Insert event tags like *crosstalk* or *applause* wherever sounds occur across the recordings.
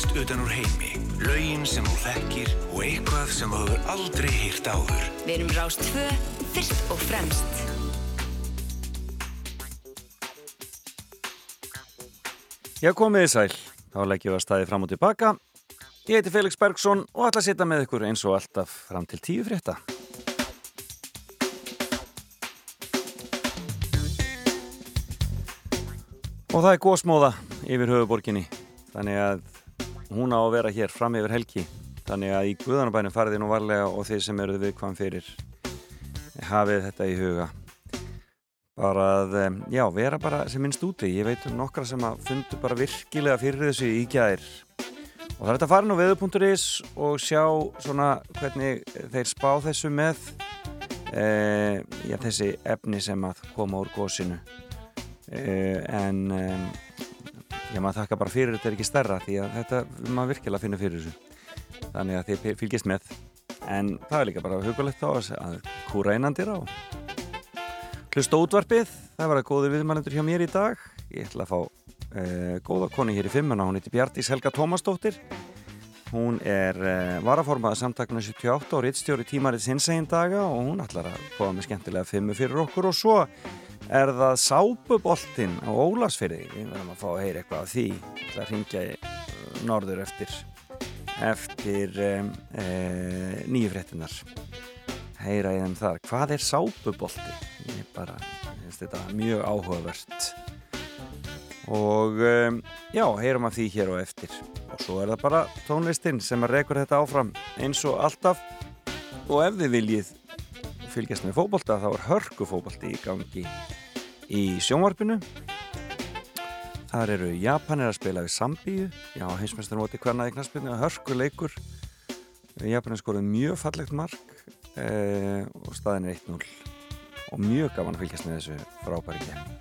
tónlist utan úr heimi, laugin sem þú þekkir og eitthvað sem þú hefur aldrei hýrt áður. Við erum Rást 2, fyrst og fremst. Já, komið í sæl. Þá leggjum við að staði fram og tilbaka. Ég heiti Felix Bergsson og ætla að sitja með ykkur eins og alltaf fram til tíu frétta. Og það er góðsmóða yfir höfuborginni. Þannig að hún á að vera hér fram yfir helgi. Þannig að í Guðanabænum fariði nú varlega og þeir sem eruð viðkvæm fyrir hafið þetta í huga. Bara að, já, vera bara sem minnst úti. Ég veit um nokkra sem að fundu bara virkilega fyrir þessu í gæðir. Og það er þetta að fara nú veðu.is og sjá svona hvernig þeir spá þessu með e, já, þessi efni sem að koma úr gósinu. E, en e, já, maður þakka bara fyrir þetta er ekki stærra því að þetta, maður virkilega finnur fyrir þessu. Þannig að þið fylgist með. En það er líka bara hugulegt á að, að kúra einandir á. Hlusta útvarpið, það var að góður viðmælendur hjá mér í dag. Ég ætla að fá uh, góða koni hér í fimmuna, hún heiti Bjartís Helga Tómasdóttir. Hún er uh, varaformaða samtakna 78 og rittstjóri tímarins hinsegin daga og hún ætlar að koma með skemmtilega fimmu fyrir okkur og svo er það sápuboltinn á Ólasfyrði. Við verðum að fá að heyra eitthvað af því. Það hringja í uh, norður eftir, eftir um, uh, nýju fréttinar heyra í þeim þar. Hvað er sápubolti? Ég bara, ég finnst þetta mjög áhugavert. Og um, já, heyrum af því hér og eftir. Og svo er það bara tónlistinn sem að rekur þetta áfram eins og alltaf. Og ef þið viljið fylgjast með fókbolta þá er hörku fókbolti í gangi í sjónvarpinu. Þar eru Japanir að spila við Sambíu. Já, heimsmestur móti hvernaði knaspinu hörku leikur Japanir skoruð mjög fallegt mark Uh, og staðin er 1-0 og mjög gaman að fylgjast með þessu frábæri kemur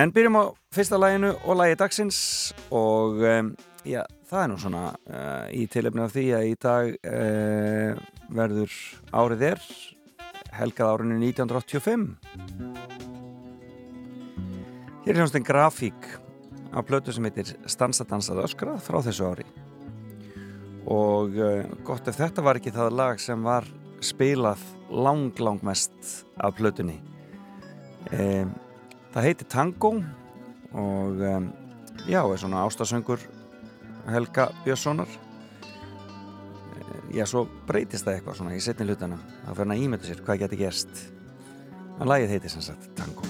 en byrjum á fyrsta læginu og lægi dagsins. Og um, já, það er nú svona uh, í tilöfni af því að í dag uh, verður árið er helgað árinu 1985 hér er hljómsveitinn grafík af plötu sem heitir Stansa dansað öskra frá þessu ári. Og gott ef þetta var ekki það lag sem var spilað lang, lang mest af plötunni. E, það heitir Tango og e, já, er svona ástasöngur Helga Björnssonar. Já, svo breytist það eitthvað svona í setni hlutana þá fyrir að ímynda sér hvað getur gerst. En lagið heitir sem sagt Tango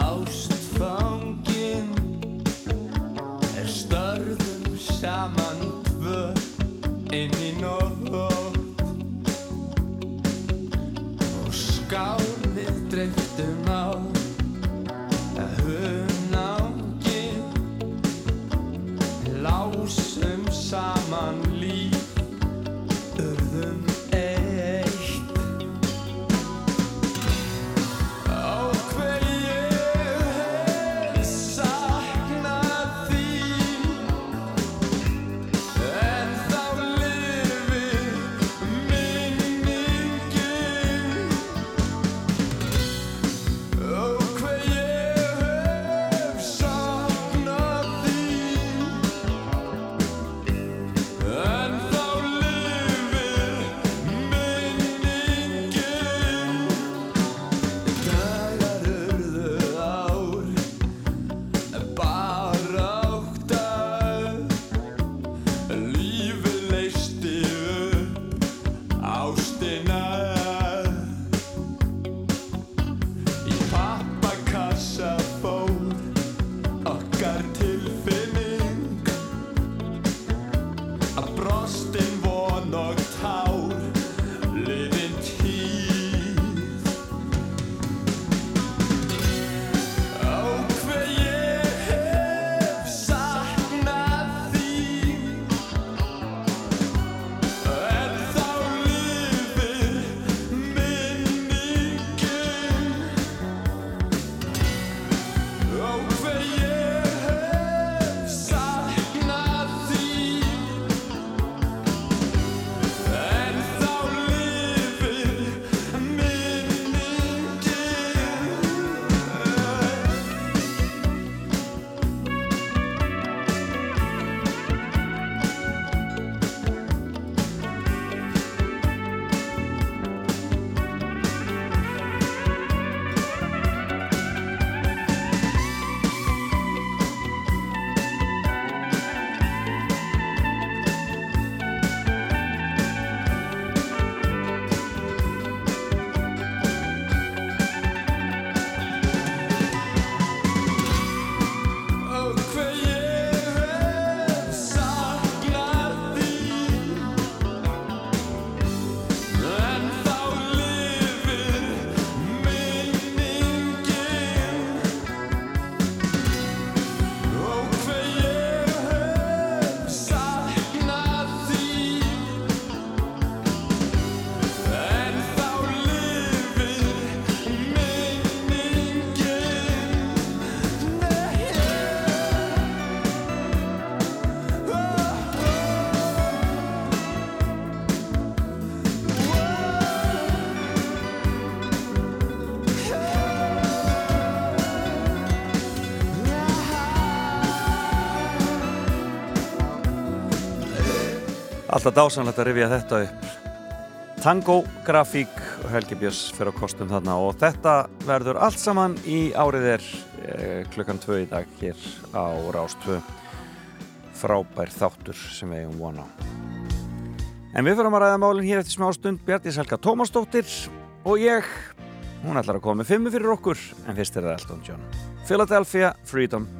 Alltaf dásanlegt að rifja þetta upp. Tango, grafík og Helgi Björns fyrir að kostum þarna og þetta verður allt saman í árið er eh, klukkan 2 í dag hér á Rás 2 frábær þáttur sem við hefum vona en við fyrir að ræða málinn hér eftir smá stund. Bjartís Helga Tómasdóttir og ég hún ætlar að koma með fimmu fyrir okkur en fyrst er það Elton John. Philadelphia Freedom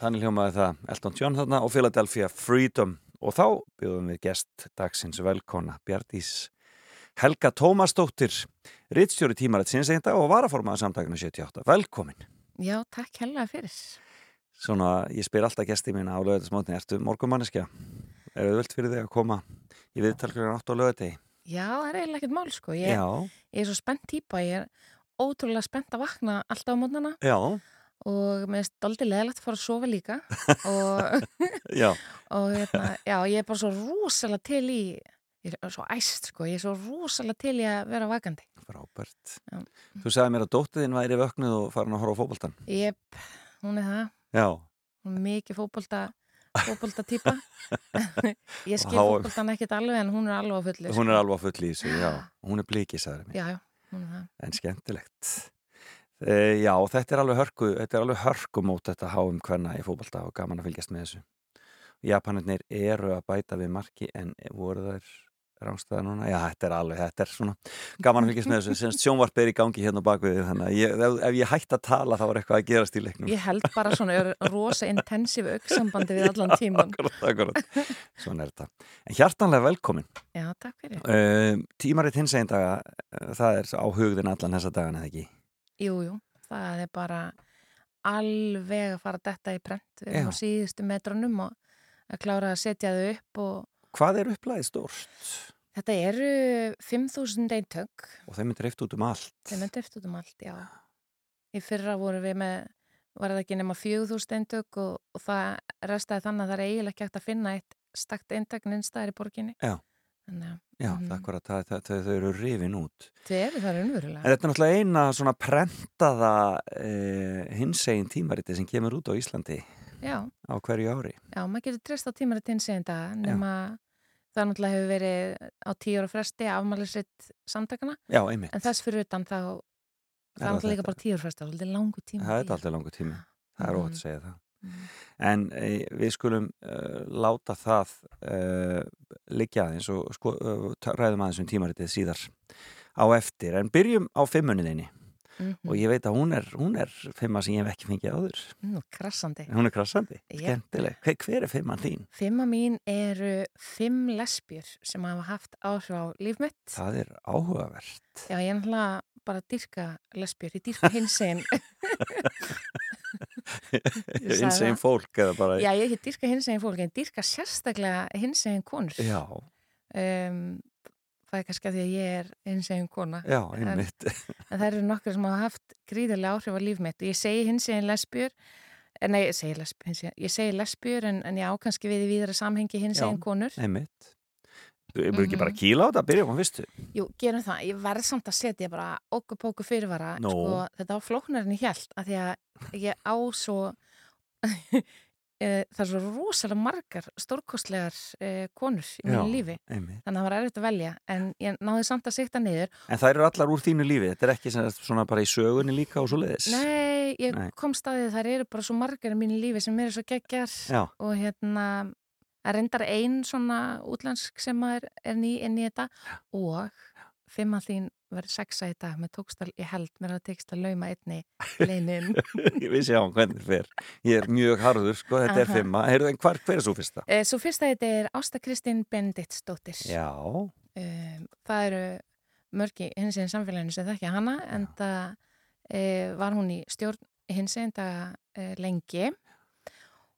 þannig hljómaði það Elton John þarna og Philadelphia Freedom. Og þá bjóðum við gest dagsins velkona Bjardís Helga Tómasdóttir rittstjóri tímarætt sinnsegenda og varaformaða samtakinu 78. Velkomin. Já, takk helga fyrir. Svona, ég spyr alltaf gesti mína á lögðarsmótni Ertu morgumanneskja? Er það völd fyrir þig að koma í viðtalkjörðan 8 á lögðategi? Já, það er eiginlega ekkert mál sko. Ég, ég er svo spennt típa, ég er ótrúlega spennt að vakna alltaf á mótnana já, og mér finnst aldrei leðilegt að fara að sofa líka *laughs* og, já. og hérna, já, ég er bara svo rosalega til í ég er svo æst sko, ég er svo rosalega til í að vera vakandi. Frábært. Já. Þú sagði mér að dóttiðin væri vöknuð og farin að horfa á fótboltan Jep, hún er það. Já, hún er mikið fótbolta fótbolta típa *laughs* ég skil fótboltan ekkert alveg en hún er alveg á fullu hún er alveg að fulli í sig, já. Hún er blikið, sagði mér er en skemmtilegt e, Já, þetta er alveg hörku þetta er alveg hörku mót þetta háum hvenna í fótbolta og gaman að fylgjast með þessu. Japanirnir eru að bæta við marki en voru þær rángstæða núna, já þetta er alveg þetta er svona gaman að fylgjast með þessu sem sjónvarp er í gangi hérna á bakvið þannig að ég, ef, ef ég hætti að tala þá var eitthvað að gerast í leiknum. Ég held bara svona er rosa intensíf auksambandi við allan tíman. *laughs* akkurat, akkurat, svona er þetta. En hjartanlega velkomin. Já, takk fyrir. uh, tímaritt hins einn daga uh, það er á hugðin allan þessa dagana eða ekki Jú, jú, það er bara alveg að fara detta í prent. Við erum á síðustu metrunum og að klára að setja þau upp og hvað er upplæðið stórt? þetta eru 5.000 eintök. og þeim er dreift út um allt Þeim er deft út um allt, já. Í fyrra voru við með, var það ekki nema 4.000 eintök og, og það restaði þannig að það er eiginlega ekki hægt að finna eitt stakt eintak nynstaðar í borginni. Já. Þannig að Já, Mhm. það er akkurat, það, það, þau, þau eru rifin út. þau eru það En raunverulega. þetta er náttúrulega eina svona prentaða eh, hinsegin tímariti sem kemur út á Íslandi Já. á hverju ári. Já, maður getur treyst á tímarit hins eginn dag nema það náttúrulega hefur verið á tíu ára fresti afmælisritt samtakana Já, einmitt. en þess fyrir utan þá það Er það náttúrulega líka bara tíu ára fresti það er alltaf langu tíma Það er alltaf langu tími. Það er Mhm. ótt að segja það. Mhm. En eh, við skulum uh, láta það uh, liggja aðeins og sko, uh, ræðum aðeins um tímaritið síðar á eftir. En byrjum á fimmunniðinni mm og ég veit að hún er, hún er fimma sem ég hef ekki fengið áður. Nú, krassandi Hún er krassandi, skemmtileg. Hver, hver er fimman þín? Fimma mín eru fimm lesbjur sem hafa haft áhrif á líf mitt Það er áhugavert. Já, ég er náttúrulega bara dyrka lesbjur, ég dyrka hins eginn *laughs* Insegin það. fólk eða bara Já, ég ekki dyrka hins eginn fólk en dyrka sérstaklega hins eginn konur. Já, um, Það er kannski að því að ég er hins eginn kona já, einmitt. En það eru nokkur sem hafa haft gríðarlega áhrif á líf mitt. Og ég segi hins eginn lesbjur en nei, ég segi hins eginn- ég segi lesbjur en, en ég á kannski við í víðara samhengi hins eginn konur. einmitt Við erum ekki bara Mhm. að kýla á þetta, byrjum á fyrstu Jú, gerum það. Ég verð samt að setja bara okkur póku fyrirvara. Nú. Sko, þetta á flóknarinn í hjælt af því að ég á svo *laughs* eh, það er svo rosalega margar stórkostlegar eh, konur í mínu Já. lífi. einmitt. Þannig að það var erfitt að velja en ég náði samt að sikta niður En það eru allar úr þínu lífi Þetta er ekki svona bara í sögunni líka og svo leiðis Nei, ég Nei. kom staðið þær eru bara svo margar í mínu lífi sem eru svo geggjar Já, og hérna að reyndar ein svona útlensk sem er, er ný inn í þetta og fimm að þín verður sexa í dag með tókstal, ég held mér að tekst að lauma einni *laughs* leinin ég vissi á hvernig það fer. Ég er mjög harður, sko, þetta er Aha. fimma Heyrðu, en hvar, hver er svo fyrsta? Eh, Svo fyrsta þetta er Ásta Kristín Benditsdóttir Já, um, það eru mörgi hins einn samfélaginu sem þekkja hana en það uh, var hún í stjórn hins einn það uh, lengi.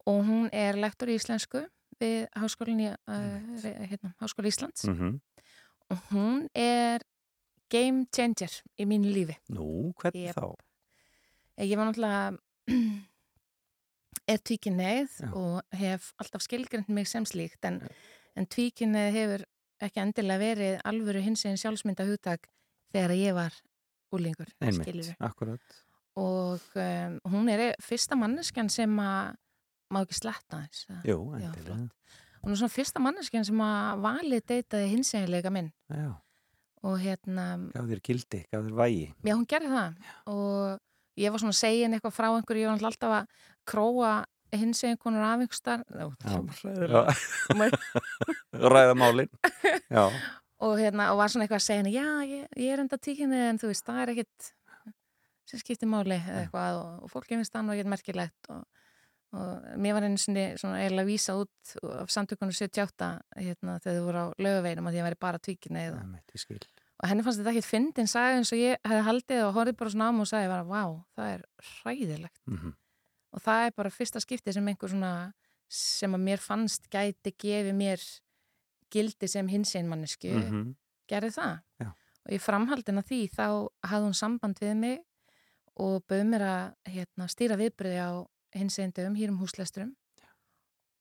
Og hún er lektor í íslensku við háskólinni uh, hérna, Háskóli Íslands. Mm og hún er game changer í mínu lífi. nú, hvernig Jep. þá? Eh, Ég var náttúrulega *clears throat* er tvíkinneið og hef alltaf skilgrind mig sem slíkt en, en tvíkinneið hefur ekki endilega verið alvöru hins eginn sjálfsmynda hugtak þegar ég var úlingur, Einmitt, akkurat. Og um, hún er fyrsta manneskjan sem að má ekki sletta þess Jú, Já, endilega. hún er svona fyrsta manneskjan sem að valið deytaði hins eginleika minn. Já, og hérna gaf þér gildi, þér vægi. Já, hún gerði það. Og ég var svona að segja henni eitthvað frá einhverju, ég var alltaf að króa hins eginn konur af einhverstar Já. *laughs* *laughs* Ræða málin. *laughs* Já, og, hérna, og var svona eitthvað að segja henni, já, ég, ég er enda tíkinni en þú veist, það er ekkit sem skiptir máli eða eitthvað. Og, og fólki finnst það nú ekkit merkilegt. Og og mér var einu sinni svona eiginlega vísa út af samtökunum 78 hérna, þegar þau voru á lögaveinum að ég væri bara tvíkinni eða. Ég og henni fannst þetta ekkit fyndin sagði eins og ég hefði haldið og horfið bara svona á mig og sagði bara, vá, það er hræðilegt. Mm og það er bara fyrsta skipti sem einhver svona sem að mér fannst gæti gefi mér gildi sem hins einn mannesku -hmm. gerði það. Já. og í framhaldin af því þá hafði hún samband við mig og bauð mér að hérna, stýra viðbröði á hins einn dögum hér um húsleisturum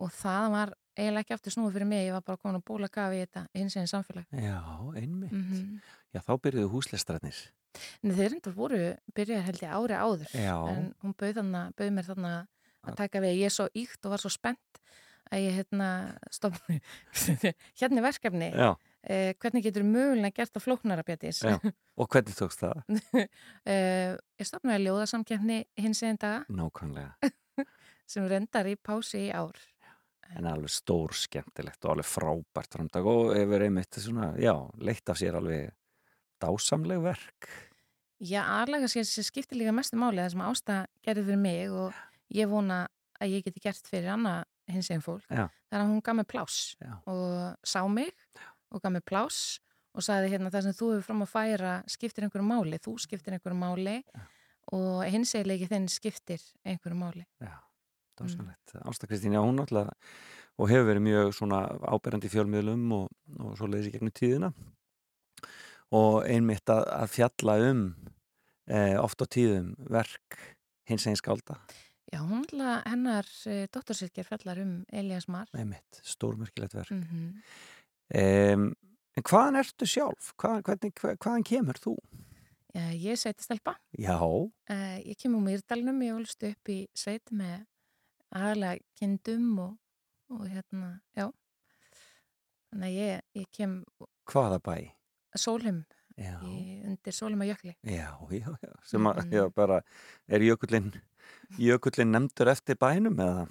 og það var eiginlega ekki aftur snúið fyrir mig, ég var bara komin að bóla gafi í þetta hins einn samfélag Já, einmitt. mm Já, þá byrjuðu húslestrarnir. En þeir endur voru byrjaði held ég ári áður Já. en hún bauð, þarna, bauð mér þarna að taka við, ég er svo íkt og var svo spennt að ég hérna stofn *laughs* hérna er verkefni Já, eh, hvernig getur mögulega gert að flóknara Já. *laughs* og hvernig tókst það? eh, ég stofnaði ljóðasamkefni hins einn daga Nákvæmlega. *laughs* sem rendar í pási í ár En alveg stór skemmtilegt og alveg frábært framdag og hefur einmitt svona, já, leitt af sér alveg dásamleg verk. Já, aðlega sér skiptir líka mestu máli það sem ásta gerði fyrir mig og ég vona að ég geti gert fyrir annað hins einn fólk. Já. Er að hún gaf mig pláss Já. og sá mig og gaf mig pláss og sagði hérna það sem þú hefur fram að færa skiptir einhverju máli, þú skiptir einhverju máli Já. og hins eilegi þinn skiptir einhverju máli. Já, dásamlegt. Ásta Kristín, já, hún náttúrulega og hefur verið mjög svona áberandi fjölmiðlum og, og svo leiðis í gegnum tíðina og einmitt að, að fjalla um eh, oft á tíðum verk hins einn skálda, Já, hún alltaf hennar e, dóttursirkir fellar um Elias Mar. einmitt, stórmerkilegt verk. Mm -hmm. Um, en hvaðan ertu sjálf? Hvað, hvernig, hva, hvaðan kemur þú? Já, ég er sveitastelpa. Já, Uh, ég kemur úr Mýrdalnum, ég volst upp í sveit með aðalega kindum og, og hérna, já. Þannig að ég, ég kem hvaða bæ? sólum, Já, í, undir sólum og jökli. já, já, já. sem að, Mhm. já, bara er jökullin jökullin nefndur eftir bænum eða?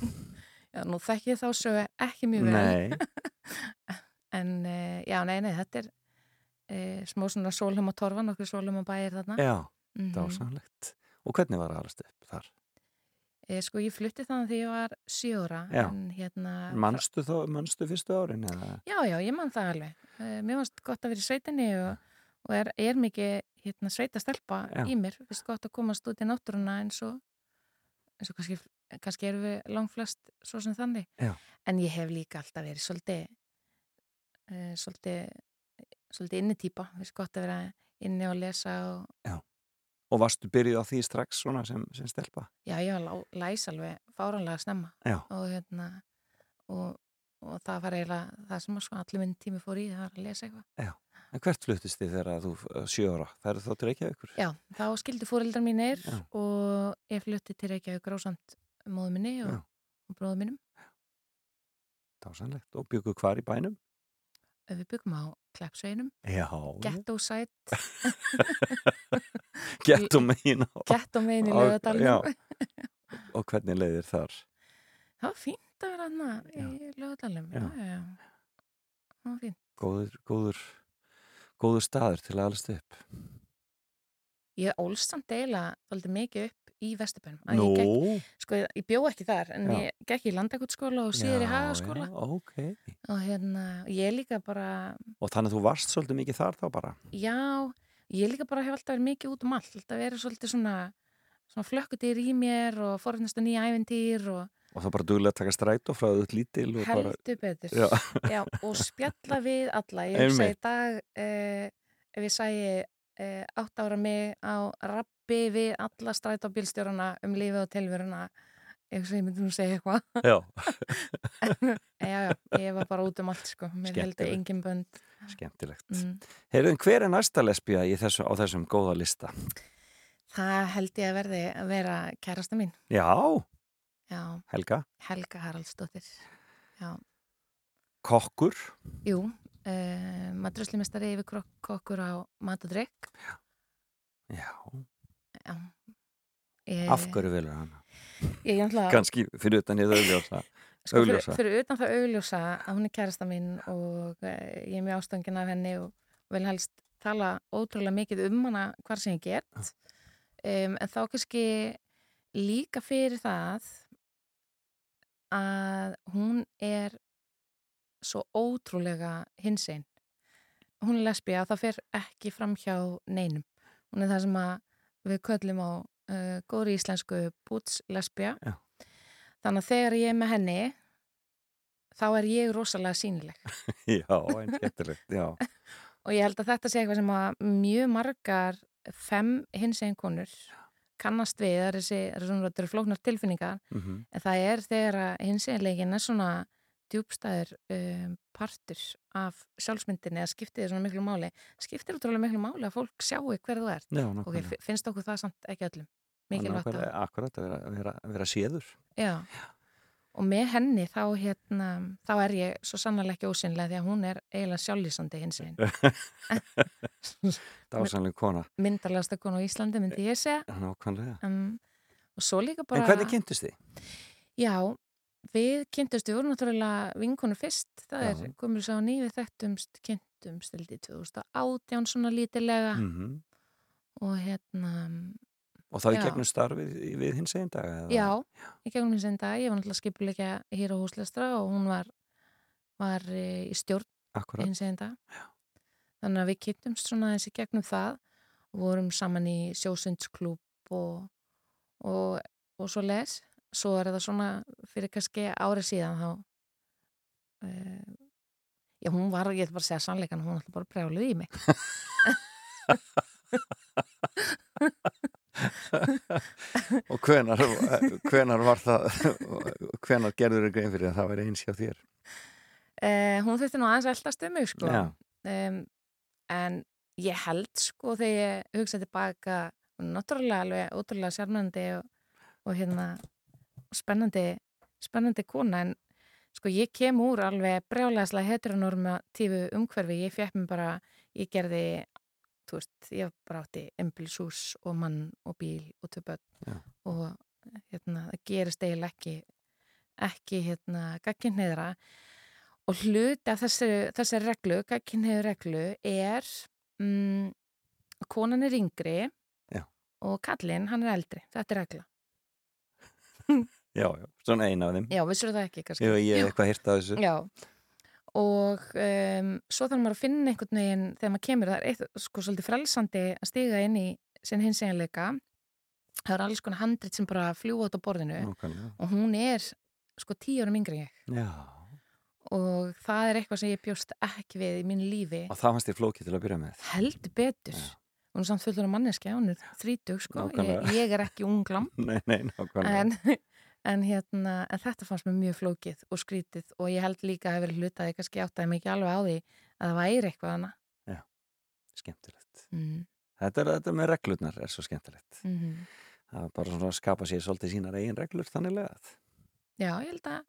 Já, nú þekki ég þá sögu ekki mjög vel. Nei, *laughs* En uh, já, nei, nei, þetta er uh, smó svona sólum og torfa, nokkur sólum og bæir þarna. já, Mhm. dásamlegt. Og hvernig var að alast upp þar? Eh, sko, ég flutti þannig þegar ég var sjóra. Hérna... Manstu þá, manstu fyrstu árin eða? Já, já, ég man það alveg. Uh, mér fannst gott að vera í sveitinni og, og er, er mikið hérna, sveita stelpa Já. í mér. Fyrst gott að komast út í náttúruna eins og, eins og kannski, kannski erum við langflest svo sem þannig. Já. En ég hef líka alltaf verið svolítið, uh, svolítið, svolítið innitýpa. Fyrst gott að vera inni og lesa og Og varstu byrjuð á því strax svona sem, sem stelpa? já, ég var læs alveg fáranlega snemma Já, og hérna og, og það var eiginlega það sem sko, allir minn tími fór í það var að lesa eitthvað. en hvert fluttist þið þegar þú uh, sjö ára? Það eru þá til Reykjavíkur? Já, þá skildi fóreldrar mínir Já. og ég flutti til Reykjavík grásamt móðu minni og, Já. og bróðu mínum. Dásamlegt. Og byggu hvar í bænum? Við byggum á Kleppsveinum, Já, Ghetto Site, *laughs* Gettum megin á. Ghetto megin í já. *laughs* Og hvernig leiðir þar? Það var fínt að vera hana í. Góður, góður, góður staður til að alast upp. Ég ólst samt eiginlega þóldi mikið upp í Vesturbænum. Nú, gekk, sko, ég bjó ekki þar, en Já. ég gekk í landakotskóla og síður í hagaskóla. Já, ok. Og hérna, ég líka bara, Og þannig að þú varst svolítið mikið þar þá bara? já, ég líka bara hef alltaf verið mikið út um allt. Alltaf verið svolítið svona, svona flökkutýr í mér og forðnast að nýja æventýr og Og það bara duglega að taka strætó frá þau lítil og bara... heldur betur. Já. Já, og spjalla við alla. Ég *laughs* hugsa í dag, uh, ef ég sæi uh, átt ára mig á rabbi við alla strætóbílstjórana um lífið og tilveruna, ég hugsa ég myndi nú segja eitthvað. Já, *laughs* já, já, ég var bara út um allt, sko. Mér heldur engin bönd. skemmtilegt. Mm. Heyrðum, hver er næsta lesbía í þessu, á þessum góða lista? Það held ég að verði að vera kærasta mín. Já, Já, Helga, Helga Haraldsdóttir. Já, kokkur. jú, uh, maturslumestari yfir krok- kokkur á mat og drikk. Já, Já. Ég, af hverju velur? Ég er náttúrulega... Kannski fyrir utan ég auðljósa. Sko, fyrir, fyrir utan það augljósa að hún er kærasta mín og eh, ég er mjög ástangin af henni og vil helst tala ótrúlega mikið um hana hvar sem ég get um, en þá kannski líka fyrir það að hún er svo ótrúlega hinsinn. Hún er lesbija og það fer ekki fram hjá neinum. Hún er það sem að við köllum á uh, góðri íslensku búts. Já. Þannig að þegar ég er með henni þá er ég rosalega sínileg. *laughs* Já, einn skemmtilegt, já. *laughs* Og ég held að þetta sé eitthvað sem að mjög margar fem hinsegin konur kannast við, það eru eru flóknar tilfinningar, Mm en það er þegar að hinseginleikin er svona djúbstæður um, partur af sjálfsmyndinni að skipti þið svona miklu máli. Skiptir útrúlega miklu máli að fólk sjáu hver þú ert. Já, Ok, nákvæmlega. fi- finnst okkur það samt ekki öllum? Mikilvægt að... Akkurat, að vera, vera, séður. Já. Og með henni þá, hérna, þá er ég svo sannlega ekki ósynlega því að hún er eiginlega sjálflýsandi hinsegin. *laughs* Dásanlega kona. Myndarlegasta konu á Íslandi myndi ég segja. Nákvæmlega. Um, og svo líka bara... En hvernig kynntist þið? Já, við kynntumst, við vorum náttúrulega vinkonu fyrst, það Já. er komur sá ný við þekktumst, kynntumst held í 2018 svona lítilega Mm og hérna, Og í Já. gegnum starfið við hins einn dag? já, í gegnum hins einn dag, ég var náttúrulega skipuleika hér á húslestra og hún var, var eh, í stjórn Akkurat. hins einn dag. Þannig að við kynntumst svona þessi gegnum það og vorum saman í sjósundsklúb og, og, og svo les. Svo er það svona fyrir kannski árið síðan þá uh, já, hún var, ég ætla bara að segja sannleikan, hún ætla bara að brjálið í mig. *laughs* Og hvenar, hvenar var það, hvenar gerður þið grein fyrir að það væri eins hjá þér? Uh, hún þurfti nú aðeins að eldast um mig, sko. Um, en ég held sko þegar ég hugsa tilbaka er náttúrulega alveg ótrúlega sérmennandi og, og hérna spennandi, spennandi kona en sko ég kem úr alveg brjálæðislega heteronormatífu umhverfi ég fekk mér bara, ég gerði þú veist, ég bara átti embilshús og mann og bíl og Já. og hérna það gerist eiginlega ekki ekki hérna gagginniðra og hluti af þessi, þessi reglu, gagginniður reglu er mm, konan er yngri Já. og kallinn, hann er eldri þetta er regla. *laughs* Já, já, svona eina af þeim. Já, vissur það ekki kannski? Jú, ég hef eitthvað hýrt af þessu. Já, og um, svo þarf maður að finna einhvern veginn þegar maður kemur, það er eitt sko svolítið frelsandi að stiga inn í sinn hins eiginleika það er alls konar handrit sem bara fljúa út á borðinu Nákvæmlega. og hún er sko tíu árum yngri en ég Já, og það er eitthvað sem ég bjóst ekki við í mín lífi og það fannst þér flókið til að byrja með. heldur betur Já. hún er samt fullur af manneskja, hún er þrítug sko, ég, ég er ekki unglam *laughs* Nei, nei, nákvæmlega. en, en, hérna, en þetta fannst mér mjög flókið og skrítið og ég held líka að hefur hlutaði kannski áttaði ekki alveg á því að það væri eitthvað hana Skemmtilegt. mm. Þetta, er, þetta með reglurnar er svo skemmtilegt. Mm Það er bara svona að skapa sér svolítið sínar eigin reglur þannig að. Já, ég held að,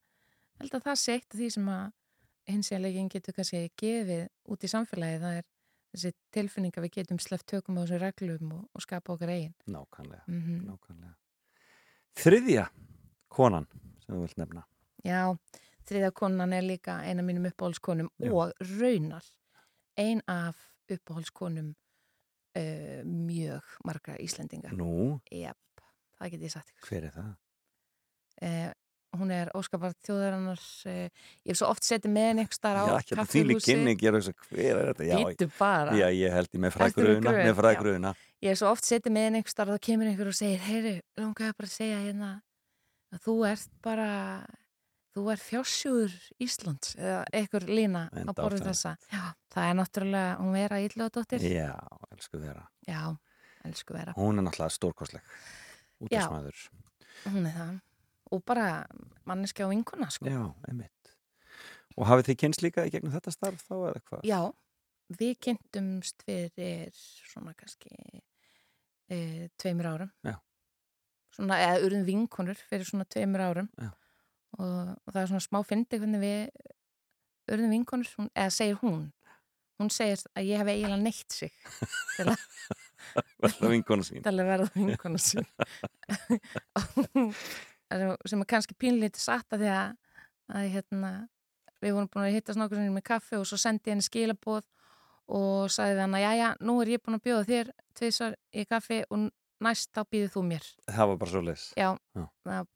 held að það sé eitt af því sem að hinsjálegin getur kannski gefið út í samfélagi það er þessi tilfinning að við getum sleppt tökum á þessu reglum og, og skapa okkar eigin Nákvæmlega, mm nákvæmlega. Þriðja konan sem þú vilt nefna. Já, þriða konan er líka eina mínum uppáhaldskonum Já. og raunar ein af uppáhaldskonum uh, mjög marga Íslendinga. Nú, Jep, það get ég sagt ykkur. hver er það? Uh, hún er óskapart þjóðarinnar, uh, ég hef svo oft setið með henni starf á Já, ekki þetta þvíli kynning, ég er að hver er þetta? Já, Býtu bara. já, ég held ég með frægröðuna. Ég hef svo oft setið með henni starf og þá kemur einhver og segir, heyri, langaði bara að segja hérna að þú ert bara, þú ert fjársjúður Íslands eða einhver lína En á borðu þessa. Já, það er náttúrulega, hún vera íllóðdóttir. Já, elsku vera. Já, elsku vera. Hún er náttúrulega stórkostleg. Útastmaður. Hún er það. Og bara manneskja og vinkuna, sko. Já, einmitt. Og hafið þið kynst líka í gegnum þetta starf þá eða hvað? Já, við kynntumst fyrir svona kannski e, tveimur árum. Já. Svona, eða urðum vinkonur fyrir svona tveimur árum. Og, og það er svona smá fyndi hvernig við urðum vinkonur, hún, eða segir hún. Hún segir að ég hef eiginlega neitt sig til að, *laughs* Verða vinkonu sín. til að verða vinkonu sín. *laughs* sem er kannski pínlítið satt að því að, að hérna, við vorum búin að hittast nokkur sinnum með kaffi og svo sendi ég henni skilaboð og sagði hann að já, já, nú er ég búin að bjóða þér tvisar í kaffi og næst þá býðið þú mér. Það var bara svo leis. Já, Já. Það,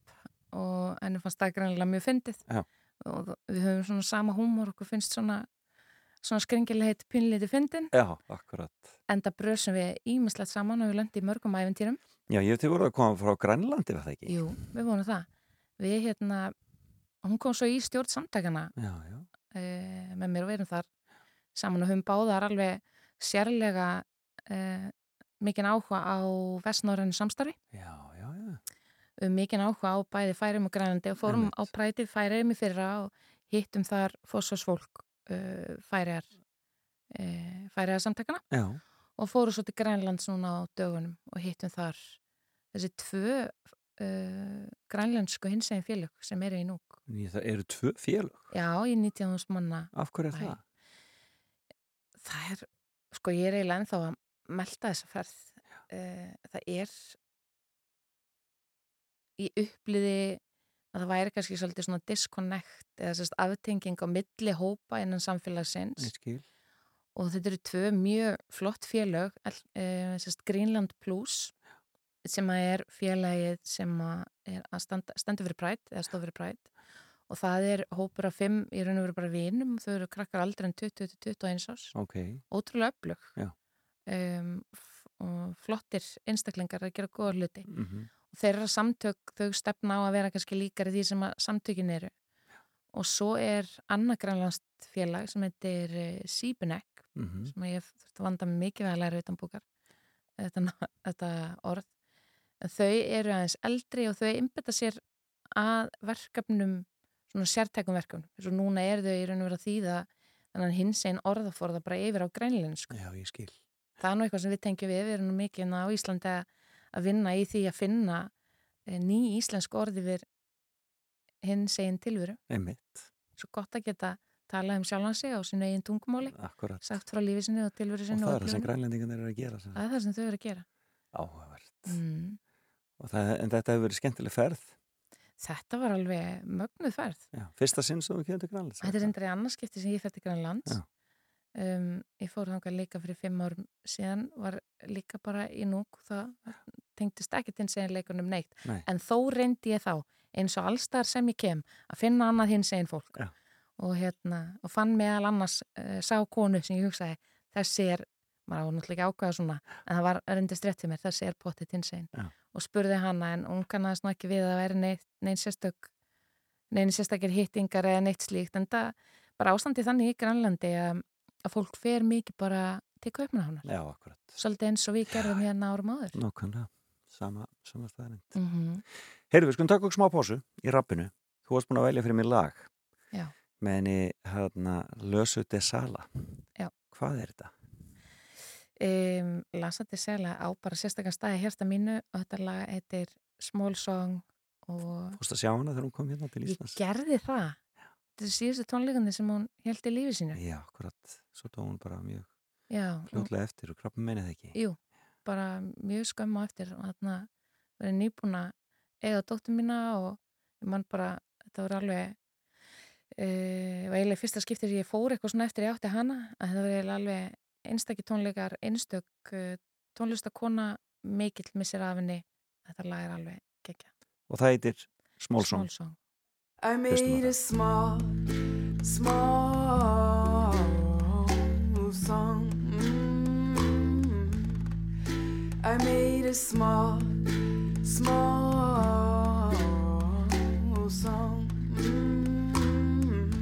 og henni fannst það greinlega mjög fyndið Já. og við höfum svona sama húmor okkur finnst svona, svona skringilegheit pinliti fyndin Já, akkurat. enda brösum við ímislegt saman og við löndi í mörgum æfintýrum Já, ég hef til voru að koma frá Grænlandi, var það ekki? Jú, við vonum það við hérna, hún kom svo í stjórn já. e, með mér og við erum þar saman og höfum báðar alveg sérlega e, mikinn áhuga á vestnorðinu samstarfi Já, já, já. um mikinn áhuga á bæði færum og grænandi og fórum Einmitt. á prætið færiðum í fyrra og hittum þar fósfólk uh, færiðar uh, færiðar samtakana Já, og fórum svo til Grænlands núna á dögunum og hittum þar þessi tvö uh, grænlensku hinsegin félög sem eru í núk það eru tvö félög. já, í 19. manna Af hverju er það? það er, sko ég er eiginlega ennþá að melda þessa ferð uh, það er í uppliði að það væri kannski svolítið svona disconnect eða sérst aftenging á milli hópa innan samfélagsins Ég og þetta eru tvö mjög flott félög uh, sérst Greenland Plus sem að er félagið sem að er að standa, stendur fyrir prætt eða stóð fyrir prætt og það er hópur af fimm í raun og veru bara vinum þau eru krakkar aldrei en 20-21 árs. Ok, ótrúlega öflug. Já. Um, og flottir einstaklingar að gera góða hluti. Mm og þeirra samtök þau stefna á að vera kannski líkari því sem að samtökin eru. Og svo er annað grænlandst félag sem heitir uh, Sýbunek mhm. sem ég hef þurft að vanda mikið að læra utan búkar þetta, þetta orð. Þau eru aðeins eldri og þau einbytta sér að verkefnum svona sértækum verkefnum. Eins og núna er þau í raun og vera þannig að hins einn orðaforða bara yfir á grænlensku. Já, ég skil. Það er nú eitthvað sem við tengjum við, við erum nú mikið hérna á Íslandi að, vinna í því að finna eh, ný íslensk orði við hins einn tilveru Einmitt. svo gott að geta talað um sjálfan sig á sínu eigin tungumáli Akkurat. sagt frá lífi sinni og tilveru Og sinni það er það sem upplifunum. grænlendingarnir eru að gera. sem það er það sem þau eru að gera Áhugavert. mm. Og það, en þetta hefur verið skemmtileg ferð. þetta var alveg mögnuð ferð Já. Fyrsta sinn sem þú kemur til Grænlands. þetta er reyndar í annarskipti sem ég fætti Grænlands Já. Um, ég fór þangað líka fyrir fimm árum síðan var líka bara í núk það tengdist ekkert hins egin leikunum neitt Nei. en þó reyndi ég þá eins og allstar sem ég kem að finna annað hins egin fólk Já. og, hérna, og fann meðal annars uh, sá konu sem ég hugsaði þessi er, maður á náttúrulega ekki ákvæða svona en það var reyndist rétt fyrir mér, þessi er potið hins egin Já. og spurði hana en hún kannaðist nú ekki við að vera neitt, neitt sérstök neini sérstakir hittingar eða neitt slíkt en það bara ástandi þannig í Grænlandi að, að fólk fer mikið bara til kaupmanahónar Já, akkurat. svolítið eins og við gerðum hérna árum áður Nákvæmlega. Sama, sama staðarind. mm -hmm. Heyrðu, við skulum taka okkur smá pásu í rappinu. Þú varst búin að velja fyrir mér lag. Já. Með henni, hérna, Lösu de Sala. Já. Hvað er þetta? um, Lasandi Sela á bara sérstaklega staði hérsta mínu og þetta lag heitir Small Song og Fórst að sjá hana þegar hún kom hérna til ég Íslands? gerði það þetta er síðustu tónleikandi sem hún held í lífi sínu Já, akkurat. Svo dó hún bara mjög fljótlega eftir og krabbum meinið ekki. jú, bara mjög skömm á eftir og þarna verið nýbúna eiga dóttur mína og ég man bara, þetta voru alveg uh, var eiginlega fyrsta skiptir ég fór eitthvað svona eftir ég átti hana að þetta var eiginlega alveg einstakki tónleikar einstök uh, tónlistakona mikill missir af henni þetta lag er alveg geggja Og það heitir Small Song. I made a small, small song. Mm. I made a small, small song. Mm.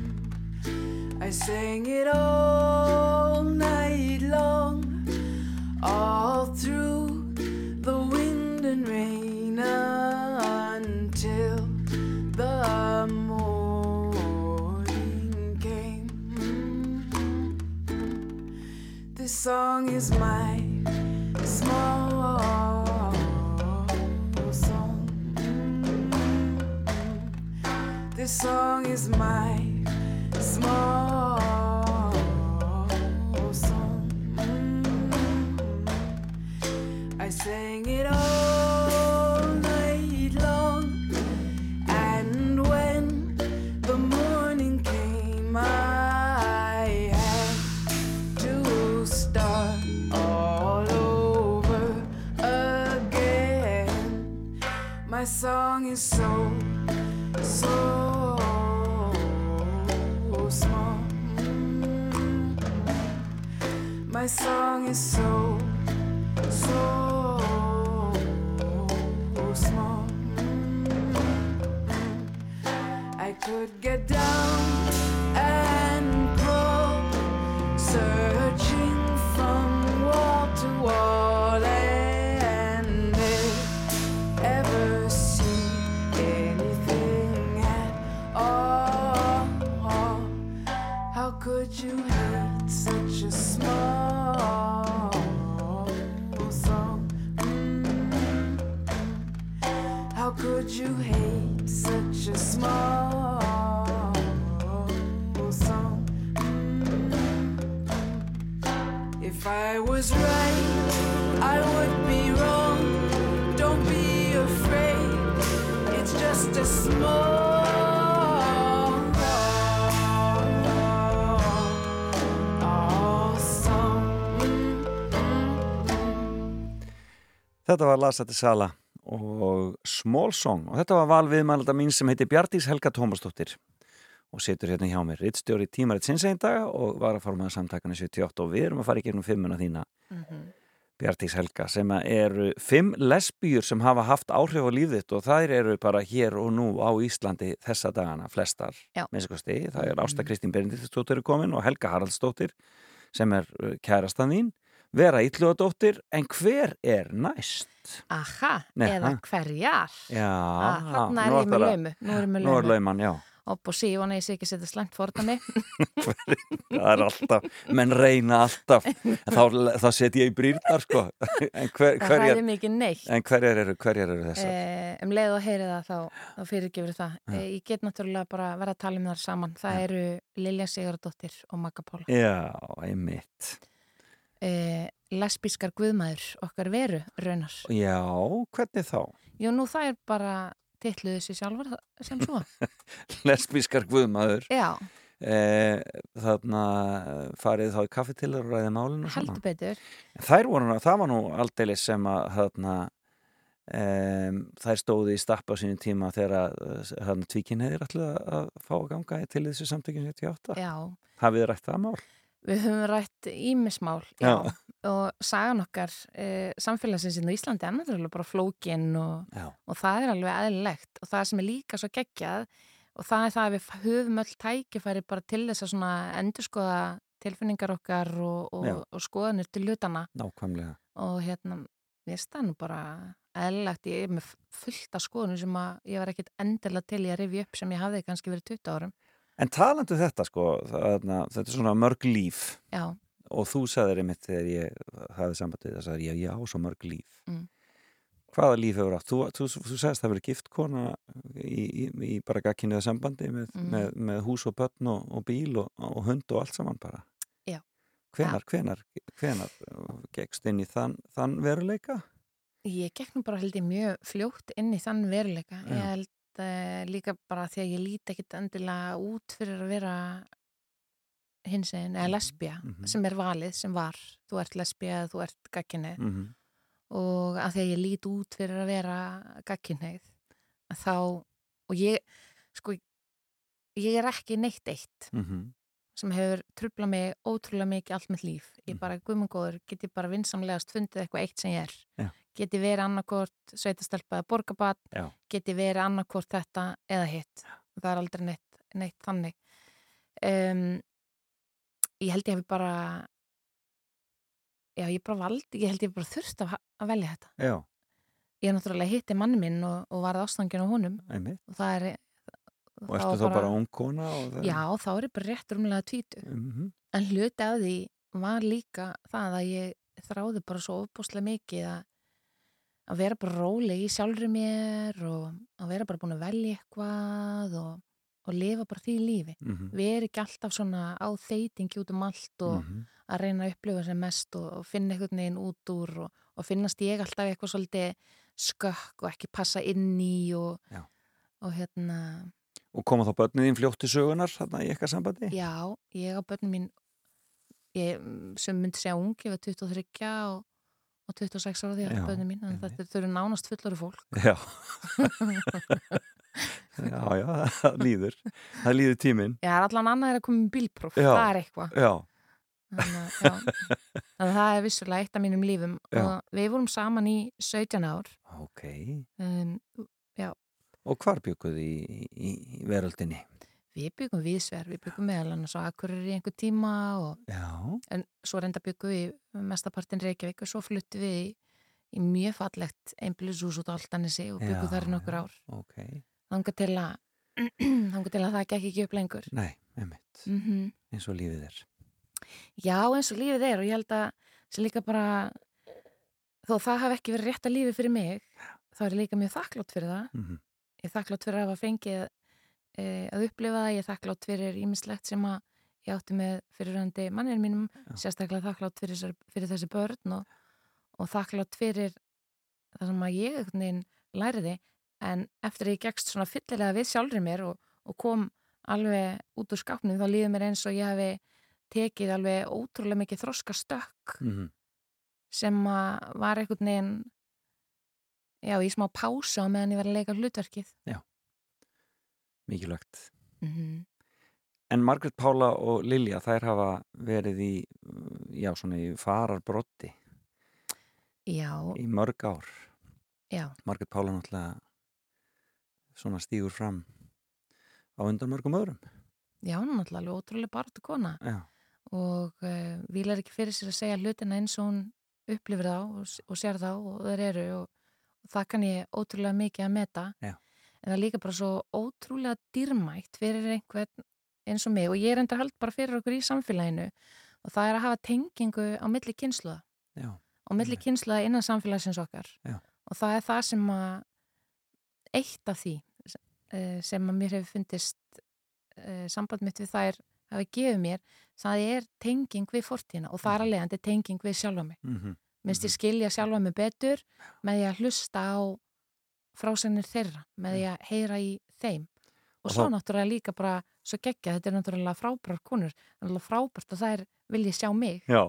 I sang it all night long, This song is my small song. This song is my small song. I sang it all my song is so, so small. Mm-hmm. My song is so, so small. Mm-hmm. I could get down. I was right, I would be wrong. Don't be afraid, it's just a small. Þetta var Lasati Sala og Small Song og þetta var valviðmælda mín sem heiti Bjartís Helga Tómasdóttir og situr hérna hjá mér rittstjóri tímaritt sinnseindaga og var að formaða samtakana 78 og við erum að fara í gegnum fimmuna þína Bjartís Helga sem eru fimm lesbíur sem hafa haft áhrif á lífðitt og þær eru bara hér og nú á Íslandi þessa dagana flestar. Minnstakosti. það er Ásta Kristín Berendistóttir er komin og Helga Haraldsdóttir sem er uh, kærastan þín Vera Ítlugadóttir en hver er næst? Aha, Nei, eða hverjar? Já, ah, Þarna er nú ég með laumu Nú er Nú lauman, já Opp og sí, vona ég sé ekki að setja slæmt fordami *laughs* Það er alltaf, menn reyna alltaf. En þá, þá set ég í brýrnar sko. En, hver, Það hverjar, hræði mikið neitt. en hverjar eru, hverjar eru þessar? eh, Um leið og heyri það þá, þá fyrirgefur það. Já. eh, Ég get náttúrulega bara verið að tala um þar saman. Það Já. eru Lilja Sigurdóttir og Magga Pála. Já, einmitt. Eh, Lesbískar guðmaður okkar veru raunar Já, hvernig þá? Jú, nú það er bara titluðu sér sjálfur sem svo. *laughs* Lesbískar guðmaður. Já, eh, þarna farið þá í kaffetilur og ræði málinu heldur betur. Þær voru, það var nú aldeilis sem að þarna um, þær stóðu í stappa á sínum tíma þegar að þarna tvíkin hefðir alltaf að fá að ganga til þessu samtökjum 78 Já, Hafið þið rætt það mál? við höfum rætt ímismál já. Já. Og sagan okkar eh, samfélagsins í Íslandi er náttúrulega bara flókin og, og það er alveg eðlilegt og það sem er líka svo geggjað og það er það að við höfum öll tækifæri bara til þess að svona endurskoða tilfinningar okkar og, og, og skoðanir til hlutana Nákvæmlega. Og hérna, ég stað nú bara eðlilegt, ég er með fullt af skoðunum sem að ég var ekkit endilega til í að rifja upp sem ég hafði kannski verið 20 árum. En talandu þetta sko, þarna, þetta er svona mörg líf. Já, og þú sagðir einmitt þegar ég hafði sambandið þess að ég já, svo mörg líf Mm. hvaða líf hefur átt? Þú, þú, þú sagðist það verið gift kona í, í, í bara gagkinuða sambandi með, Mm. með, með hús og börn og, og bíl og, og hund og allt saman bara Já. hvenar, hvenar, hvenar gegst inn í þann, þann veruleika? Ég gekk nú bara held ég mjög fljótt inn í þann veruleika. Já. Ég held uh, líka bara því að ég líti ekkit endilega út fyrir að vera hinsegin eða lesbía Mhm. sem er valið sem var. Þú ert lesbía eða þú ert gagkinnið Mm -hmm. og að því að ég líti út fyrir að vera gagkinnið þá og ég sko ég er ekki neitt eitt Mhm. sem hefur trublað mig ótrúlega mikið allt mitt líf. Ég Mhm. bara, guðmangóður, get ég bara vinsamlegast fundið eitthvað eitt sem ég er. Já. Get ég verið annarkort sveitastelpa eða borgabat, Já. get ég verið annarkort þetta eða hitt. Það er aldrei neitt, neitt þannig. Um, ég held ég hefði bara, já, ég bara valdi, ég held ég bara þurft að, að velja þetta. Já, Ég er náttúrulega hitti manni minn og, og varð ástangin á honum einmitt og það er... og ertu þá bara ung kona? og það- Já, þá er ég bara rétt rúmlega tvítu. Mhm. En hluti af því var líka það að ég þráði bara svo ofbúslega mikið að, að vera bara róleg í sjálfri mér og að vera bara búin að velja eitthvað og, og lifa bara því lífi. Mhm. Vera ekki alltaf svona á þeitingi út um allt og Mhm. að reyna að upplifa sem mest og, og finna einhvern veginn út úr og, og finnast ég alltaf eitthvað svolítið skökk og ekki passa inn í og, og hérna, Og koma þá börnið þín fljótt til sögunar þarna í eitthvað sambandi? Já, ég á börnum mín ég, mm, sem myndi segja ung, ég var 23 og, og 26 ára því að börnum mín en einmitt. þetta eru nánast fullari fólk Já. *laughs* *laughs* *laughs* já, já, það líður. Það líður tíminn. Já, allan annað er að koma með bílpróf, Já. það er eitthvað Já, Þannig að, já, það er vissulega eitt af mínum lífum Já. og við vorum saman í 17 ár Ok. um, Og hvar bygguð í, í, í veröldinni? við byggum viðsver, við byggum meðal annars á Akureyri í einhver tíma og, Já. en svo reynda byggum við mestapartin Reykjavík og svo fluttum við í, í mjög fallegt einbílishús út á Altanesi og byggum Já, þar í nokkur já. ár Ok. Þangar til að *clears throat* þangar til að það gekk ekki upp lengur Nei, einmitt. mm Eins og lífið er. Já, eins og lífið er og ég held að sem líka bara þó það hafi ekki verið rétt að lífi fyrir mig þá er ég líka mjög þakklátt fyrir það Mm ég er þakklátt fyrir að hafa fengið e, að upplifa það, ég er þakklátt fyrir ímislegt sem að ég átti með fyrirhandi mannir mínum, Já. sérstaklega þakklátt fyrir, þessar- fyrir þessi börn og, og þakklátt fyrir það sem að ég læriði en eftir að ég gegst svona fyllilega við sjálfri mér og, og kom alveg út úr skápnum þá líður mér eins og ég hafi tekið alveg ótrúlega mikið þroska stökk -hmm. sem að var einhvern veginn já, í smá pása á meðan ég var að leika hlutverkið Mikilvægt. mm -hmm. En Margrét Pála og Lilja, þær hafa verið í, já, svona í fararbrotti Já, í mörg ár. já, Margrét Pála náttúrulega svona stígur fram á undan mörgum öðrum. já, hún er náttúrulega ótrúlega barðu kona Já, og uh, vilar ekki fyrir sér að segja hlutina eins og hún upplifir þá og, og sér þá og þeir eru og, og það kann ég ótrúlega mikið að meta Já. en það er líka bara svo ótrúlega dýrmætt fyrir einhvern eins og mig og ég er enda hald bara fyrir okkur í samfélaginu og það er að hafa tengingu á milli kynsluða og milli kynsluða innan samfélagsins okkar Já. og það er það sem að eitt af því eh, sem að mér hefur fundist uh, samband mitt við þær hafi gefið mér, það er tenging við fortíðina og það er alveg andi tenging við sjálfa mig. mm Minnst ég skilja sjálfa mig betur með því að hlusta á frásagnir þeirra, með því að heyra í þeim. Og, Og svo náttúrulega líka bara svo geggja, þetta er náttúrulega frábærar konur, það er náttúrulega frábært að þær vilji sjá mig, já,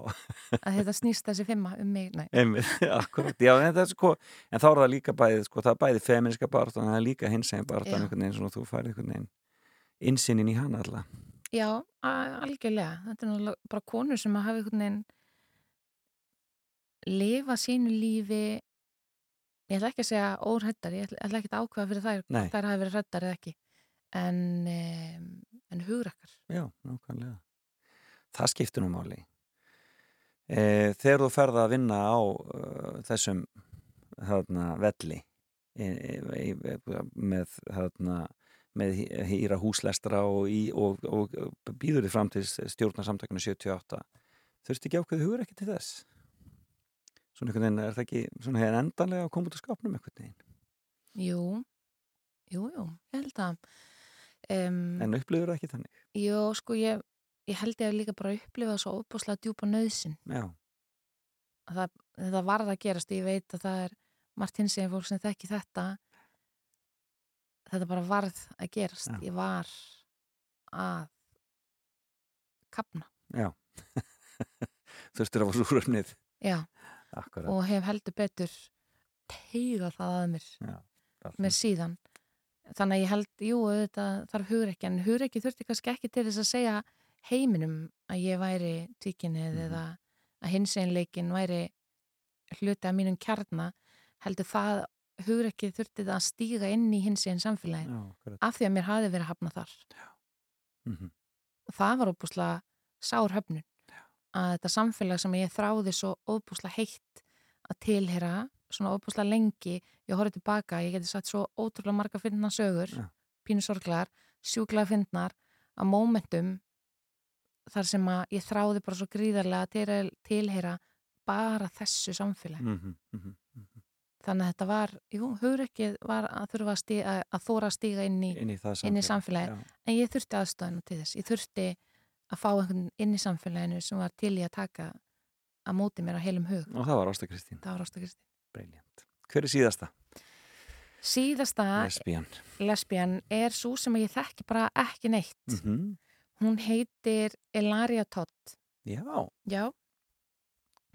að þetta snýst þessi fimma um mig. Nei. einmitt, *laughs* akkurat. Já, en, það er sko, en þá er það líka bæði, sko, það er bæði feministka baráttan, en það er líka hins eginn baráttan Já. einhvern veginn, svona þú færið einhvern veginn insinnin í hana alla. Já, algjörlega. Þetta er náttúrulega bara konur sem að hafa einhvern veginn lifa sínu lífi ég ætla ekki að segja óhrættar, ég ætla, ekki að ákveða fyrir þær þær hafi verið hrættar eða ekki en, en hugrakkar Já, nákvæmlega. Það skiptir nú máli. E, þegar þú ferð að vinna á uh, þessum þarna, velli e, e, e, með, þarna, með hý- hýra húslestra og, í, og, og, býður þið fram til stjórnarsamtakinu 78 þurfti ekki ákveð hugur ekki til þess? Svona einhvern veginn er það ekki svona hefur endanlega að koma út á skápnum einhvern veginn? Jú, jú, jú, ég held að um, en upplifur það ekki þannig? Jú, sko, ég, ég held ég að líka bara upplifa svo óbúslega djúpa nöðsin það, þetta varð að gerast ég veit að það er margt hins eginn fólk sem þekki þetta. Þetta bara varð að gerast. Já. ég var að kapna já. *laughs* Þurftir að fá súröfnið já, akkurat og hef heldur betur teiga það að mér. Já, það- með síðan þannig að ég held, jú, þetta þarf hugrekki en hugrekki þurfti kannski ekki til þess að segja heiminum að ég væri tvíkinnið Mhm. eða að hins einleikin væri hluti af mínum kjarna. Heldur það hugrekki þurfti það að stíga inn í hins einn samfélagin já, af því að mér hafi verið hafnað þar. Mm og það var óbúslega sár höfnun að þetta samfélag sem ég þráði svo óbúslega heitt að tilhera svona óbúslega lengi ég horfði tilbaka, ég geti sagt svo ótrúlega marga fyndna sögur, Já. pínu sorglar sjúklega fyndnar að mómentum þar sem að ég þráði bara svo gríðarlega til- tilheyra bara þessu samfélag mm -hmm, þannig að þetta var, jú, hugrekkið var að þurfa að, stíga, að þóra að stíga inn í, inn í það inn í samfélag. samfélagið Já. en ég þurfti aðstofinu til þess ég þurfti að fá einhvern inn í samfélaginu sem var til í að taka að móti mér á heilum hug og það var Ásta Kristín, briljant hver er síðasta? síðasta Lesbían lesbían er svo sem ég þekki bara ekki neitt. Mm -hmm. hún heitir Elaria Todd. Já, já.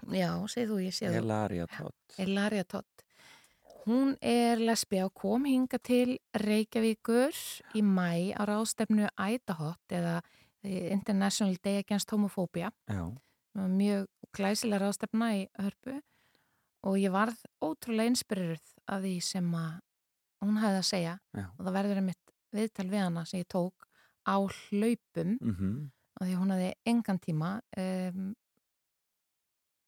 Já, segð þú, ég þú Elaria Todd. Elaria Todd. Hún er lesbía og kom hinga til Reykjavíkur í mæ á ráðstefnu Ædahot eða International Day Against Homophobia. Já, mjög glæsilega ráðstefna í hörpu og ég varð ótrúlega inspirirð af því sem að hún hefði að segja. Já. og það verður einmitt viðtal við hana sem ég tók á hlaupum. Mm af því að hún hefði engan tíma um,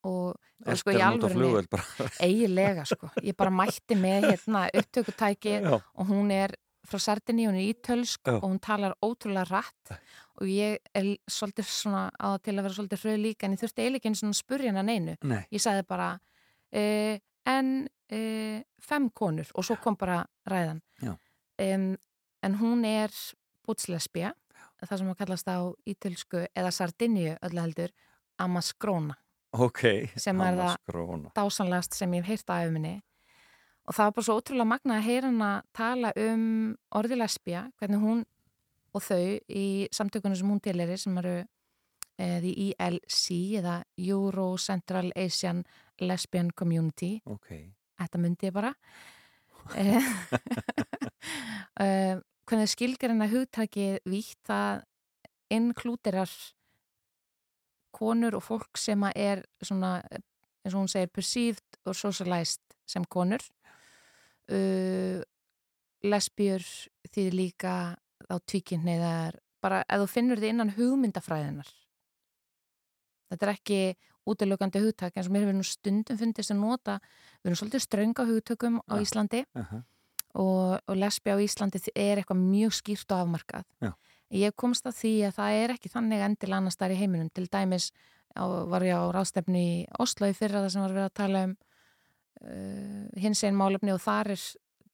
og, og sko Eftir að alvörunni flugvöld bara. eiginlega sko, ég bara mætti með hérna upptökutæki Já, og hún er frá Sardini, hún er ítölsk Já. og hún talar ótrúlega rætt og ég er svolítið svona á til að vera svolítið hröð líka en ég þurfti eiginlega ekki einu svona að spurja hana neinu. Nei, ég sagði bara uh, en uh, fem konur og svo kom bara ræðan. Um, en hún er bútslesbja það sem að kallast á ítölsku eða Sardinju öllu heldur Amaskróna ok Sem er það- Amaskróna. dásanlegast sem ég hef heyrt af minni. Og það var bara svo ótrúlega magna að heyra hana tala um orði lesbía, hvernig hún og þau í samtökunum sem hún tileri sem eru eh, the ELC eða Euro Central Asian Lesbian Community. Ok, þetta myndi ég bara. *laughs* Eh, *laughs* eh, hvernig skilgarinn að hugtakið vítt það inklúderar konur og fólk sem er svona, eins og hún segir perceived og socialized sem konur? Uh, lesbjur því líka á tvíkynniðar bara ef þú finnur þið innan hugmyndafræðinar þetta er ekki útilökandi hugtak eins og mér hefur nú stundum fundist að nota við erum svolítið strönga hugtökum á Já. Íslandi uh og, og lesbi á Íslandi er eitthvað mjög skýrt og afmarkað. Já. Ég komst að því að það er ekki þannig endil annars þar í heiminum. Til dæmis á, var ég á ráðstefni í Oslo í fyrra það sem var verið að tala um uh, hins einn málefni og þar er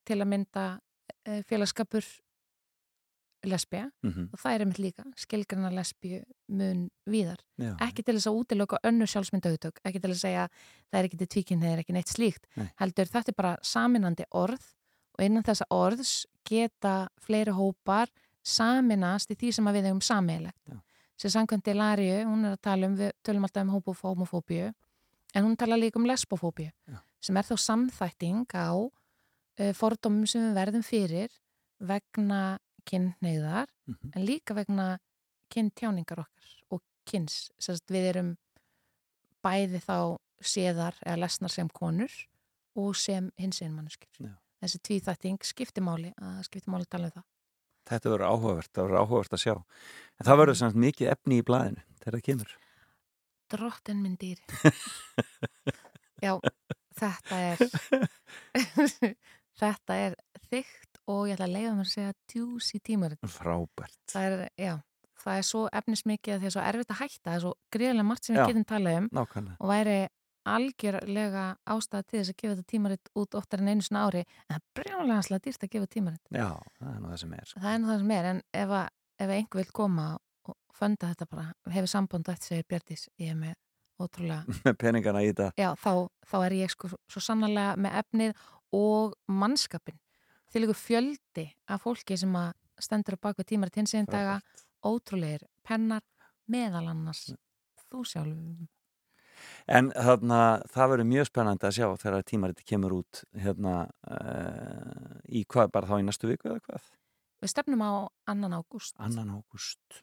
til að mynda uh, félagskapur lesbija -hmm. og það er einmitt líka skilgrana lesbiju mun víðar. Já, ekki til þess að útiloka önnu sjálfsmyndauðtök ekki til að segja það er ekki til tvíkinn það er ekki neitt slíkt Nei. heldur þetta er bara saminandi orð og innan þessa orðs geta fleiri hópar saminast í því sem að við hefum sammeilegt sem samkvæmdi Lariu, hún er að tala um við tölum alltaf um homofóbíu en hún tala líka um lesbofóbíu sem er þá samþætting á uh, fordómum sem við verðum fyrir vegna kynneigðar Mhm. en líka vegna kynntjáningar okkar og kyns Sest, við erum bæði þá séðar eða lesnar sem konur og sem hins Já. þessi tvíþætting skiptimáli að skiptimáli tala um það Þetta verður áhugavert, það verður áhugavert að sjá. En það verður samt mikið efni í blæðinu þegar það kemur. drottin minn dýri *laughs* já, þetta er *laughs* *laughs* þetta er þygt og ég ætla að leiða mér að segja juicy tímarit Frábært. það er, já, það er svo efnismikið að því að svo erfitt að hætta, það er svo gríðarlega margt sem Já. við getum talað um Nákvæmlega. og væri algjörlega ástæða til þess að gefa þetta tímaritt út oftar en einu svona ári en það er brjónlega slega dýrt að gefa tímaritt Já, það er nú það sem er. sko. það er nú það sem er, en ef, að, ef einhver vil koma og fönda þetta bara hefur samband eftir segir Björndís ég er með ótrúlega, *laughs* peningana í þetta. já þá, þá er ég sko svo sannarlega með efnið og mannskapin til ykkur fjöldi af fólki sem að stendur á bakvið tímaritt hins einn daga Frábært. ótrúlegir pennar meðal annars þú sjálf En þarna, það verður mjög spennandi að sjá þegar tímariti kemur út hérna uh, í hvað, bara þá í næstu viku eða hvað? við stefnum á annan ágúst Annan ágúst.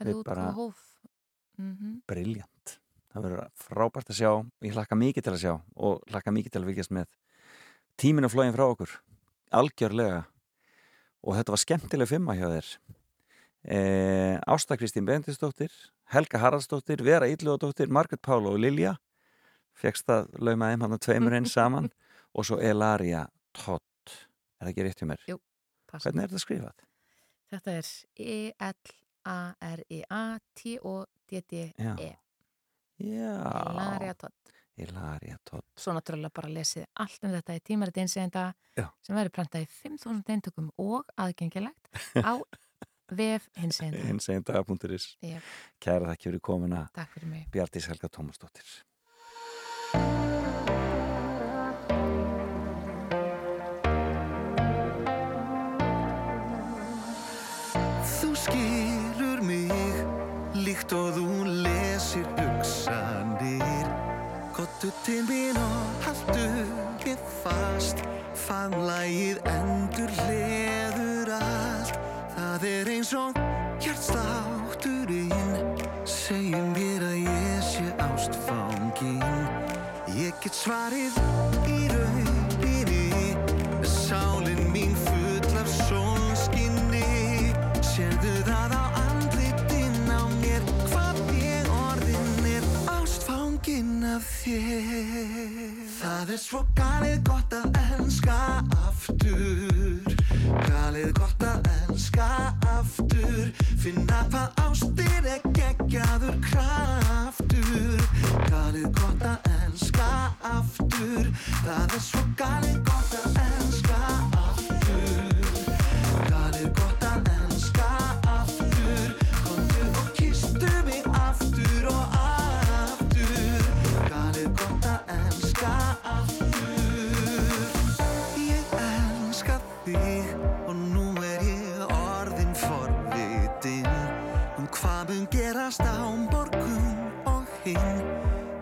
er það út bara- á hóf mm Briljant. Það verður frábært að sjá. Ég hlakka mikið til að sjá og hlakka mikið til að vikast með tíminu flóin frá okkur. Algjörlega. Og þetta var skemmtileg fimma hjá þér. Eh, Ásta Kristín Bendisdóttir, Helga Haraldsdóttir, Vera Íllúadóttir, Margaret Pála og Lilja. Fekst að lauma þeim hann að tveimur einn saman. *laughs* og svo Elaria Todd. Er það ekki rétt hjá mér? Pass. Hvernig er þetta skrifað? Þetta er E-L-A-R-I-A-T-O-D-D-E Já. Já. Todd. Svo náttúrulega bara lesið allt um þetta í tímarit einsegenda sem verður prentað í 5.000 eintökum og aðgengilegt á *laughs* vef hinsegenda hinsegin.is Yep. Kæra þakki fyrir komuna. Takk fyrir mig. Bjartís Helga Tómasdóttir. Þú skilur mig líkt og þú Til mín og haldu ég fast Faglægið endur hliður allt. Það er eins og hjartslátturinn Segjum mér að ég sé ástfangin Ég get svarið af þér. Það er svo galið gott að elska aftur. Galið gott að elska aftur. Finna hvað ástir er geggjaður kraftur. Galið gott að elska aftur. Það er svo galið gott að elska aftur gerast á morgun og hinn.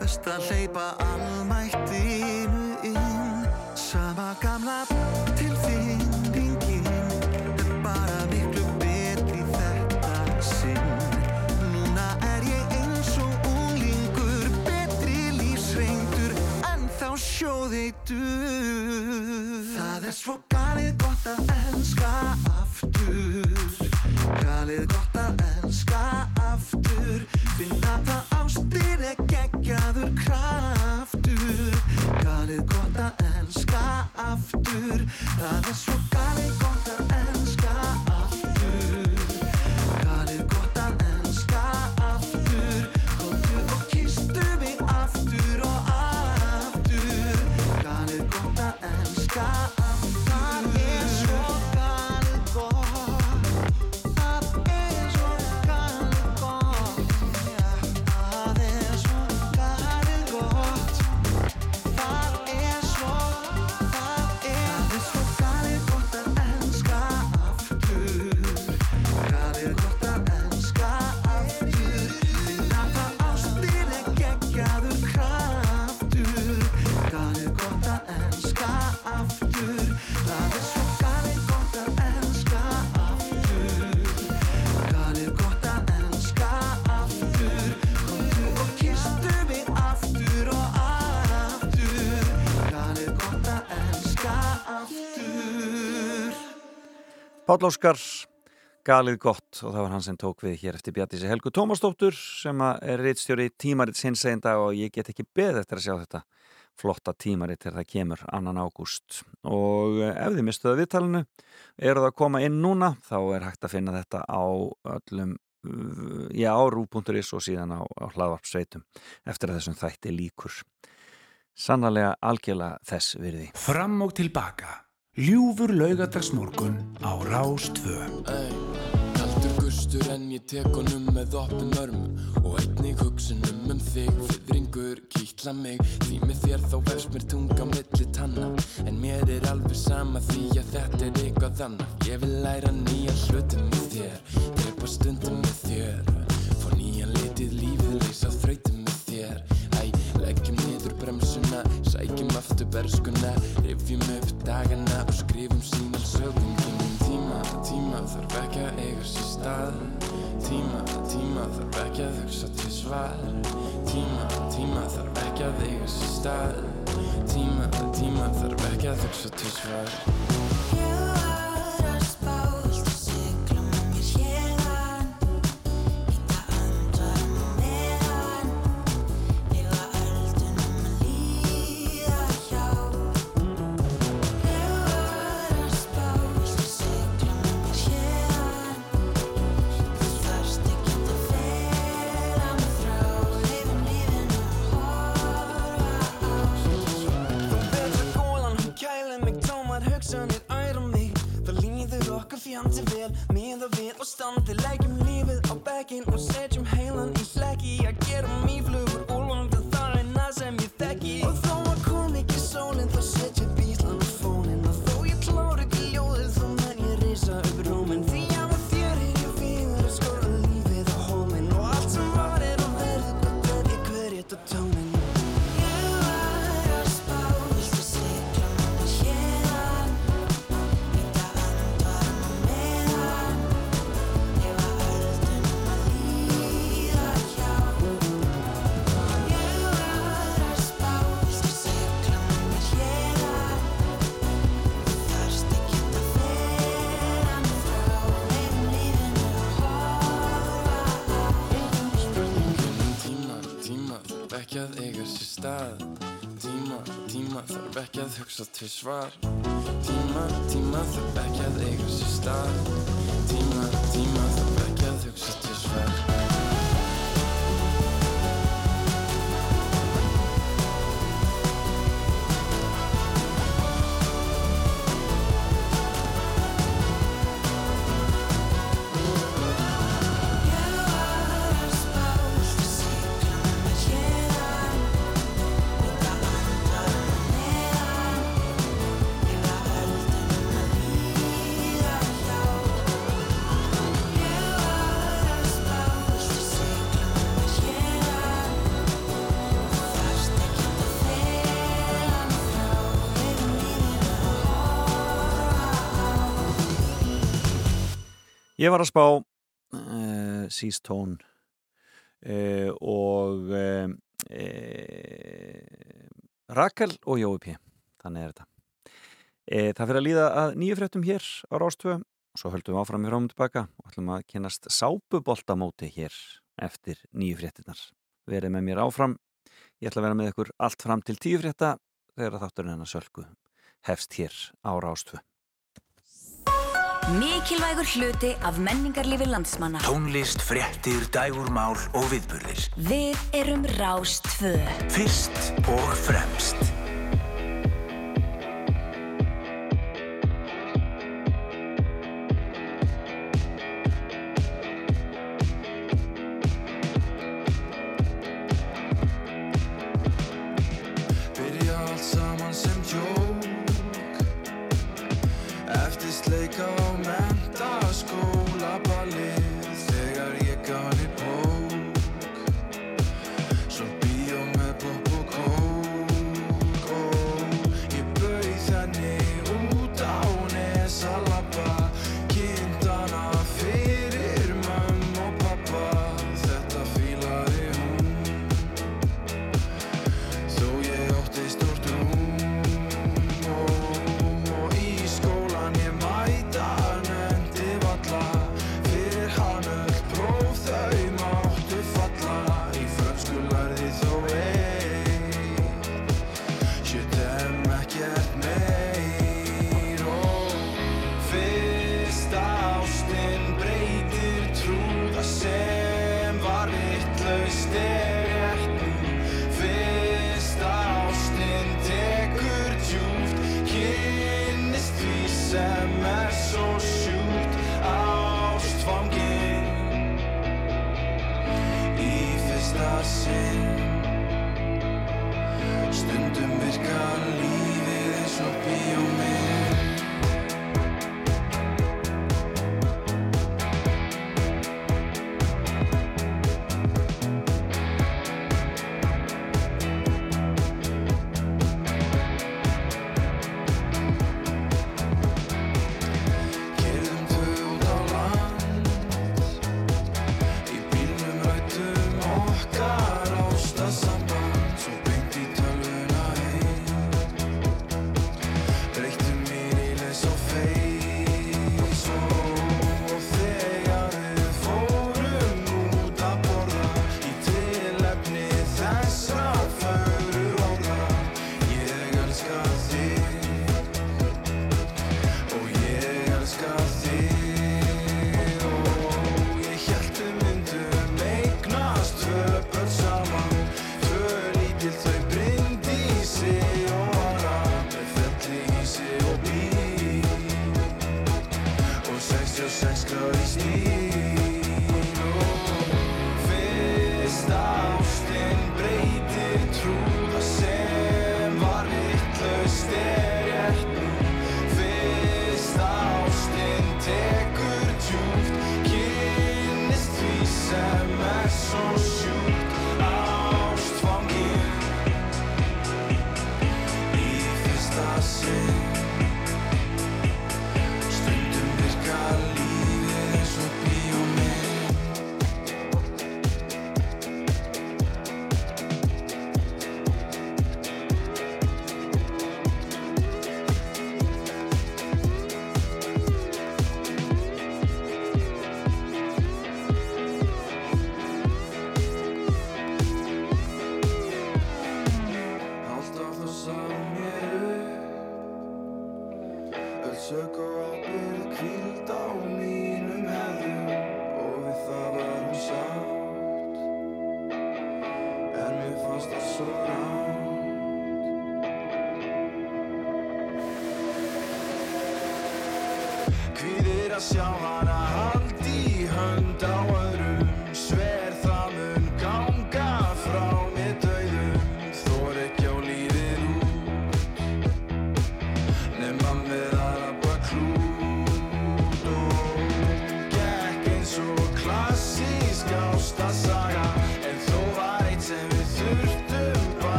Best að hleypa almættinu inn. Sama gamla þá sjóðeitur það er svo galið gott að elska aftur. Galið gott aftur finna það ástir er geggjaður kraftur. Galið gott að elska aftur. Það er svo galið gott Páll Óskar, galið gott. Og það var hann sem tók við hér eftir Bjartísi Helgu Tómasdóttur sem að er reittstjóri einn dag og ég get ekki beð eftir að sjá þetta flotta tímarit þegar það kemur annan ágúst. Og eh, ef þið mistuðu viðtalinu eru það að koma inn núna þá er hægt að finna þetta á öllum já, rú.is og síðan á, á hlaðvarpsveitum eftir að þessum þætti líkur sannarlega algjörlega þess virði. Fram og tilbaka. Ljúfur laugadagsmorgun á Rástvö. Kaldur gustur en ég tek honum með opnum örmum og einnig hugsunum um þig fyrringur kýtla mig. Því með þér þá vefst mér tunga milli tanna. En mér er alveg sama því að þetta er eitthvað annað. Ég vil læra nýja hlutum með þér drepa stundum með þér. Fá nýjan litið lífið leysa þrautum bremsuna sækjum aftur berskuna rifjum upp dagana og skrifum sínal sögum kynum tíma, tíma þarf ekki að eiga sér stað. Tíma, tíma þarf ekki að hugsa til svar. Tíma, tíma þarf ekki að eiga sér stað. Tíma, tíma þarf ekki að hugsa til svar okkur fjandi vel Miða við og standi Leggjum lífið á bekkinn Og setjum heilan í hlekki Að gera mýflugur úlfandi Það er það sem ég þekki. Og þó að kom ekki sólinn ekki að eiga sér stað. Tíma, tíma þarf ekki að hugsa til svar. Tíma, tíma þarf ekki að eiga sér stað. Tíma, tíma þarf ekki að hugsa til svar Ég var að spá uh, Seastone uh, og uh, Rakel og Jói P. Þannig er þetta. Það fyrir að líða að nýju fréttum hér á Rástvö og svo höldum við áfram í rámum tilbaka og ætlum að kynast sápuboltamóti hér eftir nýju fréttinnar. Verið með mér áfram. Ég ætla að vera með ykkur allt fram til tíu frétta þegar þátturinn hennar sölku hefst hér á Rástvö. Mikilvægur hluti af menningarlífi landsmanna. Tónlist, fréttir, dægurmál og viðburðir. Við erum Rás 2. Fyrst og fremst.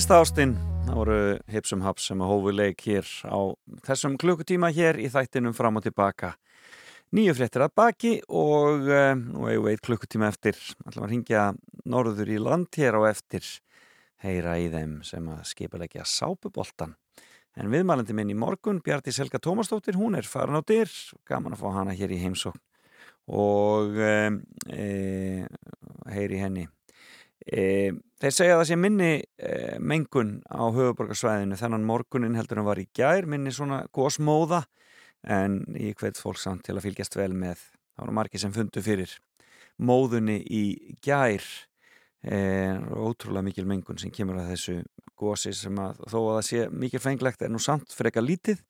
Fyrsta ástinn, það voru Hipsum Haps sem að hófu leik hér á þessum klukkutíma hér í þættinum fram og tilbaka. Nýju fréttir að baki og uh, nú eigum við eitt klukkutíma eftir, ætlum að ringja norður í land hér á eftir, heyra í þeim sem að skipulegja sápuboltan. En viðmælandi minn í morgun, Bjarti Selga Tómasdóttir, hún er farin á dyr, gaman að fá hana hér í heimsókn og e, heyri henni. E, þeir segja að það sé minni e, mengun á höfuborgarsvæðinu þennan morgunin heldur en var í gær minni svona gósmóða en ég hvet fólk samt til að fylgjast vel með. Það voru margir sem fundu fyrir móðunni í gær. E, ótrúlega mikil mengun sem kemur að þessu gósi sem að þó að það sé mikil fenglegt er nú samt frekar lítið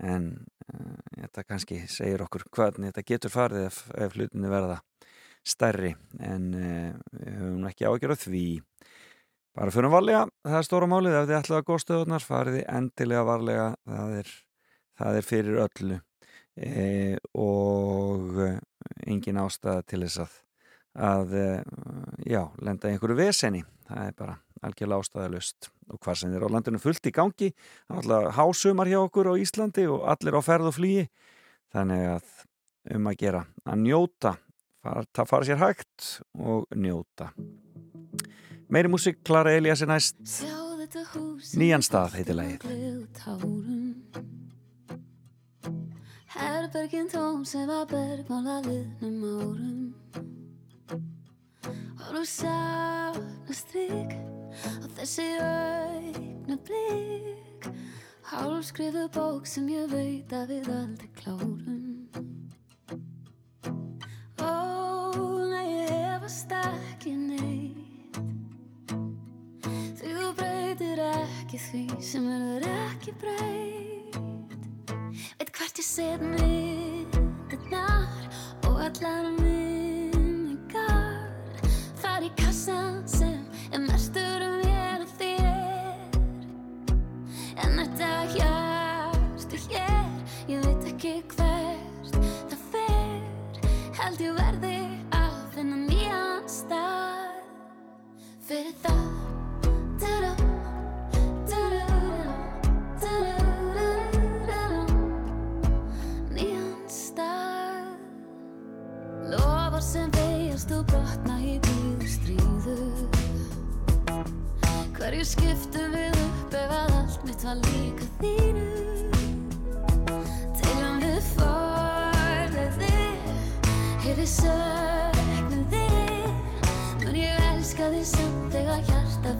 en uh, þetta kannski segir okkur hvernig þetta getur farið ef, ef hlutinni verða stærri en uh, við höfum ekki ágjörð því. Bara fyrir varlega, það er stóra málið ef þið ætlaðu að góðstöðunar fariði endilega varlega það er, það er fyrir öllu. E, og uh, engin ástæða til þess að að já, lenda í einhverju veseni. Það er bara algjörlega ástæðalust og hvað sem er á landinu fullt í gangi það er alltaf hásumar hjá okkur á Íslandi og allir á ferð og flýi þannig að um að gera að njóta það fara sér hægt og njóta. Meiri músík, Klara Elias er næst. Nýjan stað heitir lagið. Herbergin tóm sem var bergmálað liðnum árum. Og nú sána strik og þessi augna blik. Hálfskrifu bók sem ég veit að við aldrei klárum ég hefast ekki neitt. Því þú breytir ekki því sem verður ekki breytt. Veit hvert ég set myndirnar og allar minningar. Þar í kassan sem er mestur um ég og þér. En þetta hjartu hér, ég veit ekki hvert það fer. Held ég verði stað Fyrir það Du-du, du-du-du, du-du-du-du-du. Nýjan stað Lofar sem veiast og brotna í bíðu stríðu Hverju skiptum við upp ef að allt mitt var líka þínu? Til að við forðiði Hefði söknuði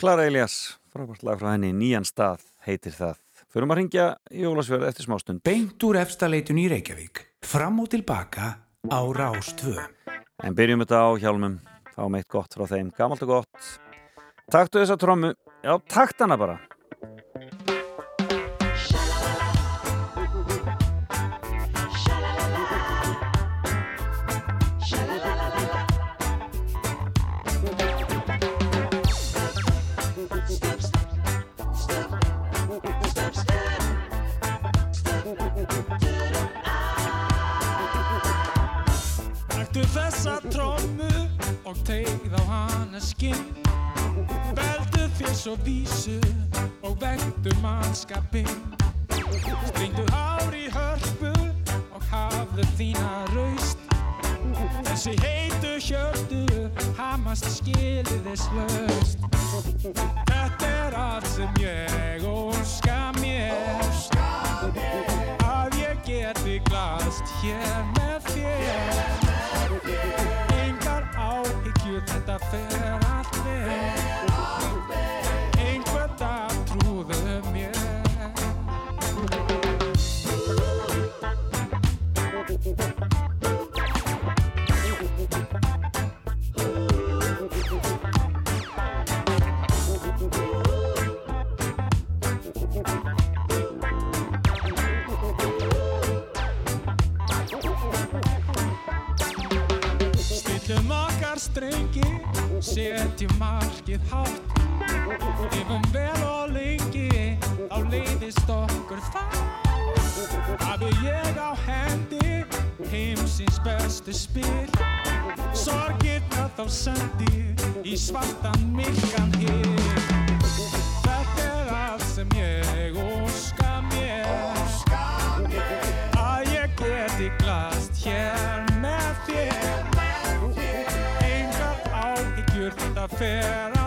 Klara Elias, frábært lag frá henni Nýjan stað heitir það. Förum að ringja Jólasfjörð eftir smástund. Beint úr efstaleitun í Reykjavík. Fram og tilbaka á Rástvö. En byrjum þetta á hjálmum. Fáum eitt gott frá þeim, gamalt og gott. Taktu þessa trommu. Já, takt hana bara og tegð á hana skinn. Veldu þér svo vísu og vektu mannskapinn. Stringdu ár í hörpu og hafðu þína raust. Þessi heitu hjörtu hamast skiliðis löst Þetta er allt sem ég óska mér. Að ég geti glast hér með þér áhyggjur, þetta fer allt vel. Einhvern dag trúðu mér. Stillum okkar strengi, setjum markið hátt. Lifum vel og lengi, á leiðist okkur það. Hafi ég á hendi, heimsins bestu spil. Sorgirna þá sendi í svartan myrkan hér Þetta er allt sem ég áhyggjur,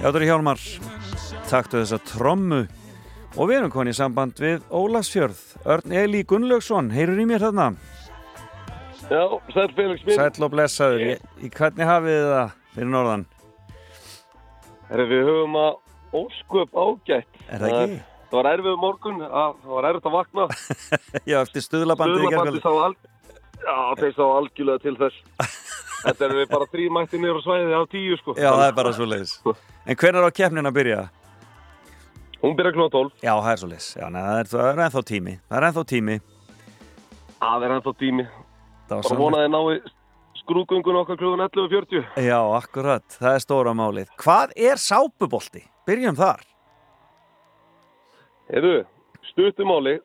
og apinn Já, þetta er Hjálmar Taktu þessa trommu Og við erum konið í samband við Ólafsfjörð Örn Eli Gunnlaugsson, heyrur í mér þarna Já, sæl Felix minn. Sæll og blessaður Í, í hvernig hafið þið það fyrir norðan? Herri, við höfum að ósköp ágætt. Er það ekki? Það var erfið morgun, að, það var erfitt að vakna. *laughs* Já, eftir Stuðlabandi þeir sá algjörlega til þess. *laughs* Þetta við bara þrý mætti á svæðið á tíu, sko. Já, það er bara svo leiðis En hvernig er á keppnin að byrja? Hún byrja klúna 12. Já, það er svo leiðis það er, er ennþá tími Það er ennþá tími Það er ennþá tími. Bara vonaði nái skrúgungun okkar klúðun 11.40. Já, akkurat, það er stóra málið Hvað er sápubolti? byrjum þar. Heyrðu, stuttumáli,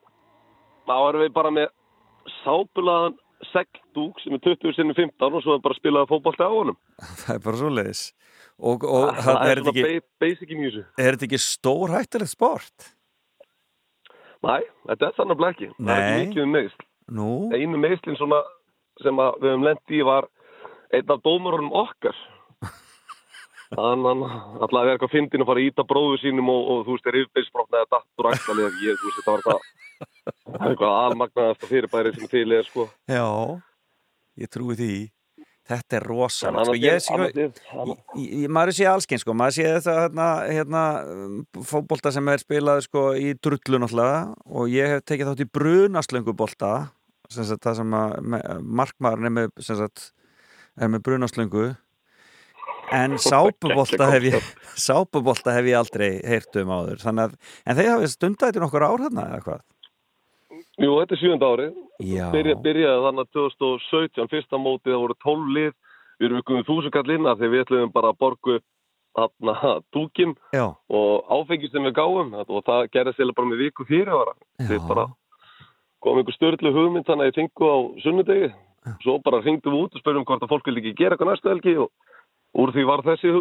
þá erum við bara með sápulaðan segldúk sem er 20 sinni 15 og svo er bara að spilaði fótbolti á honum. *laughs* Það er bara svo leiðis. Og, og það það er er, þetta ekki, er þetta ekki stór hættulegt sport? Næ, þetta er þannig ekki. Það er ekki mikið um meðsl. Nú? Einu meðslinn svona sem að við höfum lent í var einn af dómarunum okkar. *laughs* Ætlaði að vera eitthvað fyndin að fara að íta bróðu sínum og, og þú veist, er yfirbeisbrotna eða dattur ætlaði eða ég, þú veist, þetta var eitthvað, það er eitthvað almagnaðasta fyrirbæri sem til er, sko. Já, ég trúi því. Þetta er annars Sko, ég, sko, ég, ég, maður sé allsken, sko. Maður sé þetta hérna, hérna, fótbolta sem er spilað sko, í drullu náttúrulega og ég hef tekið þátt í brunaslöngubolta sem sagt, það sem að markmaðurinn er með, sem sagt, er með brunaslöngu en *laughs* sápubolta hef ég sápubolta hef ég aldrei heyrt um áður að, en þeir hafi stundættir nokkur ár hérna eða hvað? Jú, þetta er sjönda ári. Já. Byrja, byrjaði þannig að 2017, fyrsta mótið, það voru 12 lið. Við erum ykkur um að því við ætlum bara að borgu *laughs* Já. og áfengi sem við gáum og það gerði sérlega bara með viku fyrirvara. Við bara komum ykkur störtlu hugmynd þannig að ég fengu á sunnudegi. Svo bara ringdum við út og spurðum hvort að fólk vildi ekki gera eitthvað næstu helgi og úr því var þessi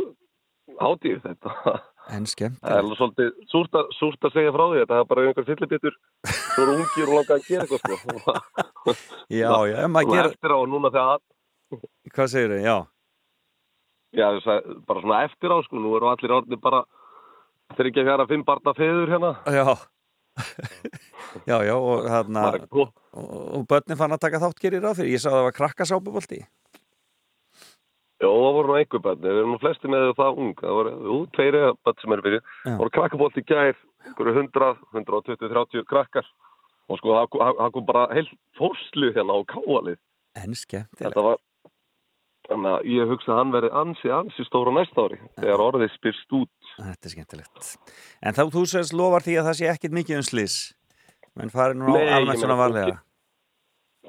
hátíð. Þetta En skemmt. Það er alveg svolítið súrt að, súrt að segja frá því þetta er bara einhver fyllibittur þú eru ungir og langar að gera eitthvað sko. *laughs* Já, já, ef maður gerir- eftir á núna þegar Hvað segir þau? Já. já, að, bara svona eftir á sko, nú eru allir orðin bara þeir ekki að fjara fimm barna feður hérna Já. *laughs* já, já, og Bara og, og börnin fann að taka þátt gerir ráð fyrir, ég sá að það var krakkasápubolti Jó, það voru nú einhver börn, við erum nú flesti með það ung. Það voru, jú, tveiri börn sem eru fyrir. Já. það voru krakkabólt í gær, einhverju 100 120, 30 krakkar. Og sko, það kom- bara heilt fórslið hérna á káalið. En skemmt Þetta var Þannig að ég hugsa að hann verði ansi, ansi stóra næsta ári þegar orðið spyrst út. Þetta er skemmtilegt. En þá þú sérst lofar því að það sé ekkit mikið um slís menn farið nú á almennt svona varlega.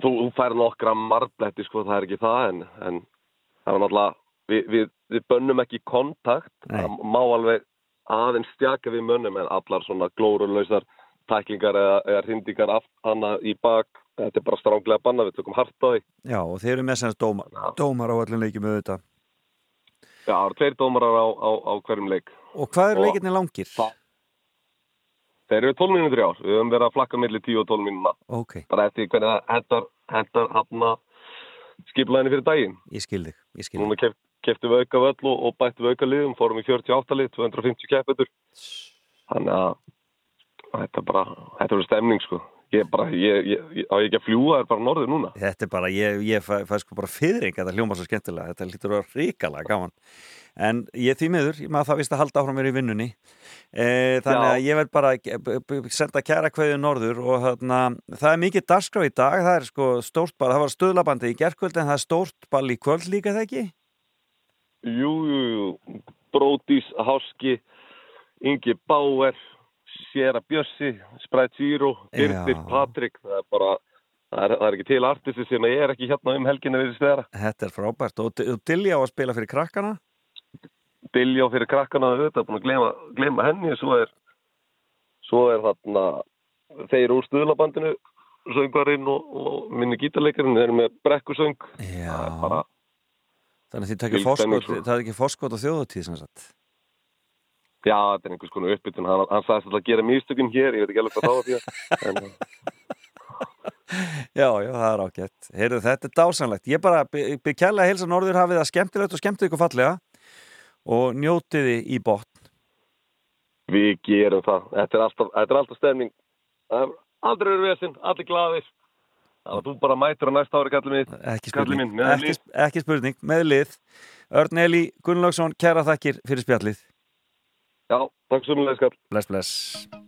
Þú, þú fær nokkra marbletti, sko, það er ekki það, en, en það er náttúrulega, við, við, við bönnum ekki kontakt, Nei. það má alveg aðeins stjaka við mönnum, en allar svona glórulausar tæklingar eða, eða hrindingar aft hana í bak, þetta er bara stránglega banna, við tökum hart á því. Já, og þeir eru með semst dómar, dómar á öllum leikjum auðvitað Já, það eru tveir dómarar á, á, á hverjum leik. Og hvað eru leikirni langir? Þeir eru 12 mínútur í ár, við höfum verið að flakka millir 10 og 12 mínúna. Ok, bara eftir hvernig það hendar, hendar hafna skiplaðinni fyrir daginn. ég skil þig, ég skil Núna keft, keftum við auka völl og, og bættum við auka liðum, fórum í 48 lið, 250 keppetur. Þannig að þetta bara, þetta verður stemning sko. Ég bara, ég, ég, á ég ekki að fljúa, er bara norður núna. Þetta er bara, ég, ég fæ, fæ sko bara fyrring að það hljóma svo skemmtilega, þetta lítur að vera ríkalega gaman en ég því miður, ég maður það vist að halda áfram mér í vinnunni e, þannig Já. að ég verð bara senda kæra kveðið norður og þarna, það er mikið dagskrá í dag, það er sko stórt ball, það var stöðlabandi í gerkvöld en það er stórt ball í kvöld líka það ekki? Jú, jú, jú, Bródís, Háski, Ingi Bauer, Sera Bjössi, Spræt Zero, Birnir. Patrik, það er bara, það er, það er ekki til artisti sem ég er ekki hérna um helginni við stæðara. Þetta er frábært og, og Dilja á að spila fyrir krakkana Diljá fyrir krakkana auðvitað, búin að glema, glema henni svo er, svo er þarna þeir úr stuðlabandinu söngvarinn og, og minni gítarleikarinn þeir eru með brekkusöng þannig að sko. það er ekki fórskot á þjóðutíð sem sagt já þetta er einhvers konar uppbytun hann, hann sagðist alltaf að gera místökun hér ég veit ekki alveg hvað það var því að en, Já, já, það er ágætt. Heyrðu, þetta er dásanlegt. Ég bara byrð kærlega að heilsa Norður hafið það skemmtilegt og skemmtið ykkur fallega og njótiði í botn. við gerum það þetta er alltaf, þetta er alltaf stemning Það er aldrei eru vesinn, allir glaðir þannig að þú bara mætur á næsta ári kallið mitt Ekki spurning. minn, Ekki, ekki spurning, með lið. Örn Eli Gunnlaugsson, kæra þakkir fyrir spjallið. Já, takk sumulega skall Bless, bless.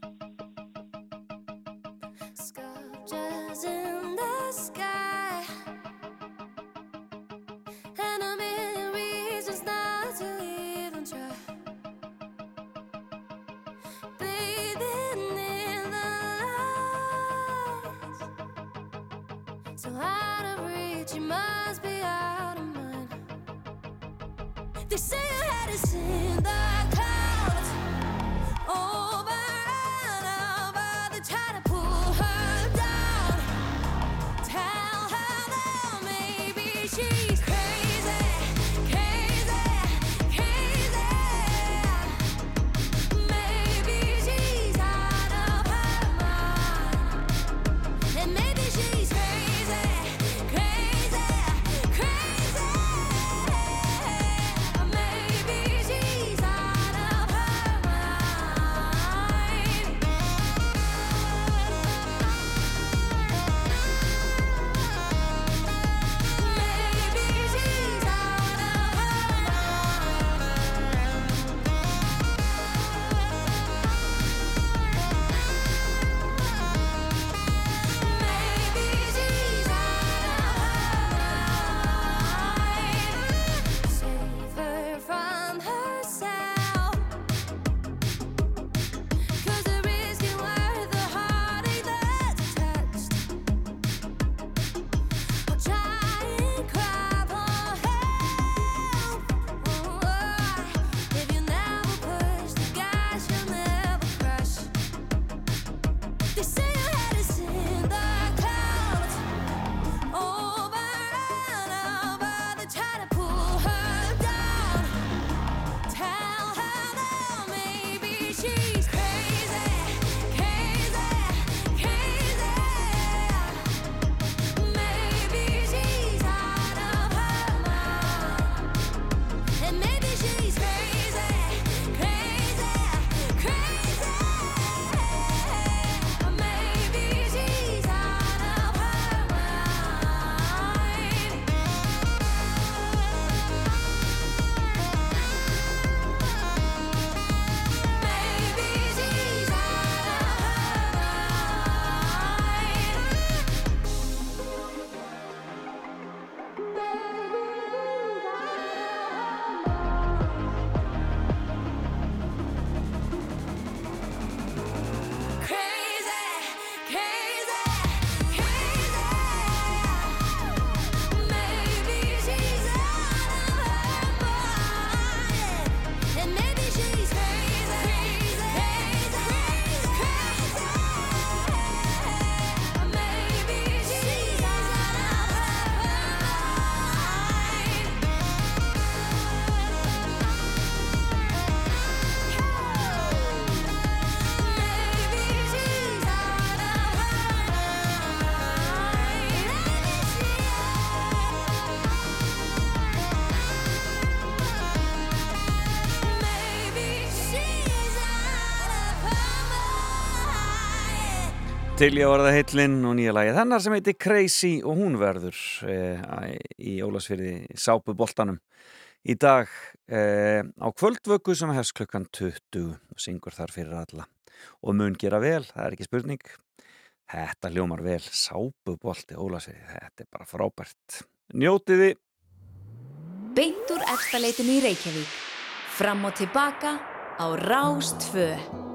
til ég var það heitlinn og nýja lagið hennar sem heiti Crazy og hún verður eh, í Ólasfyrði sápuboltanum. Í dag eh, á kvöldvöku sem hefst klukkan 20 og syngur þar fyrir alla. Og mun gera vel, það er ekki spurning. Þetta ljómar vel sápubolti Ólasfyrði, þetta er bara frábært. Njótiði Beintur eftirleitin í Reykjavík. Fram og tilbaka á Rástföð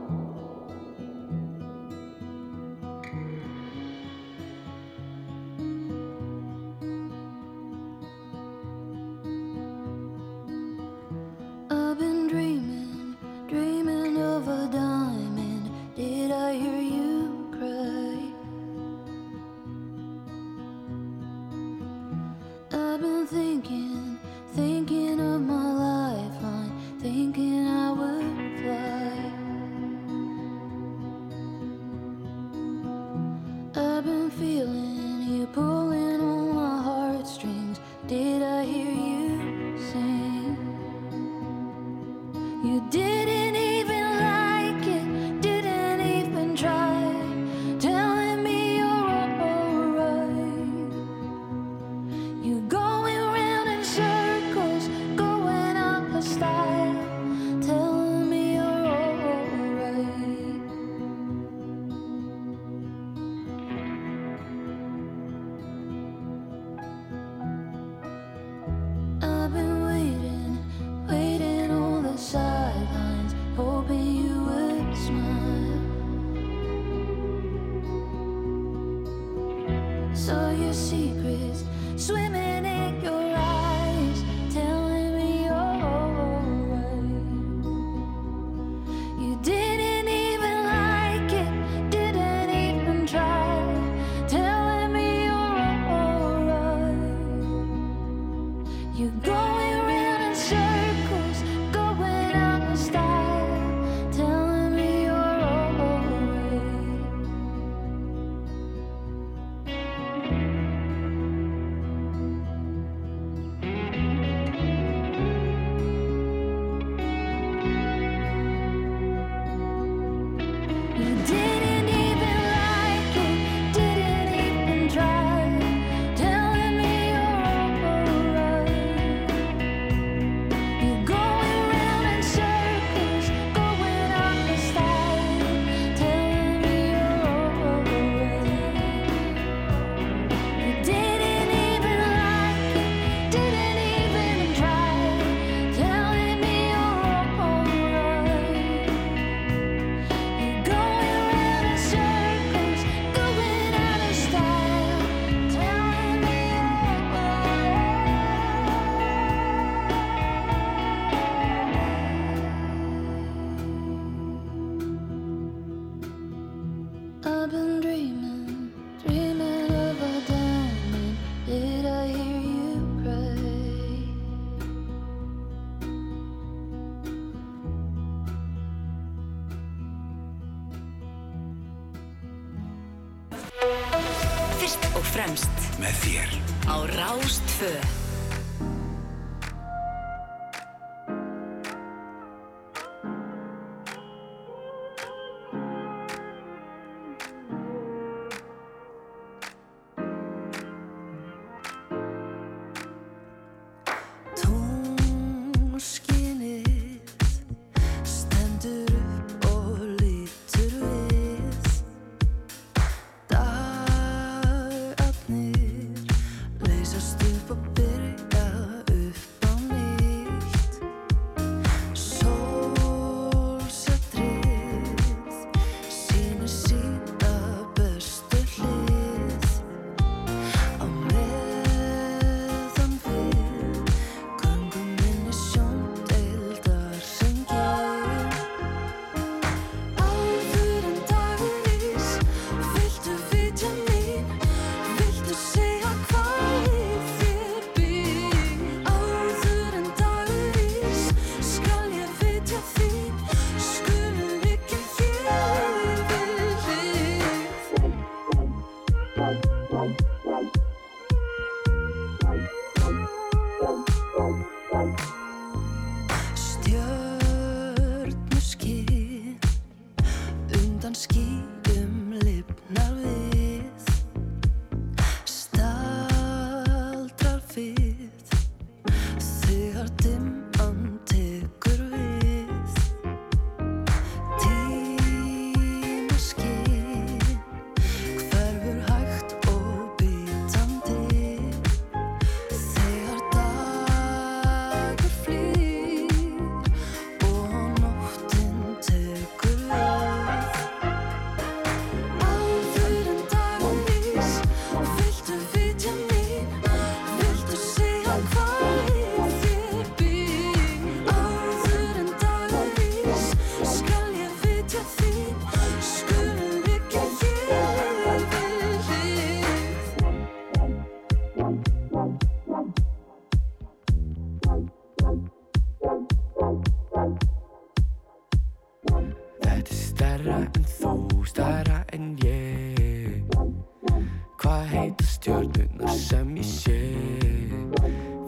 ég sé.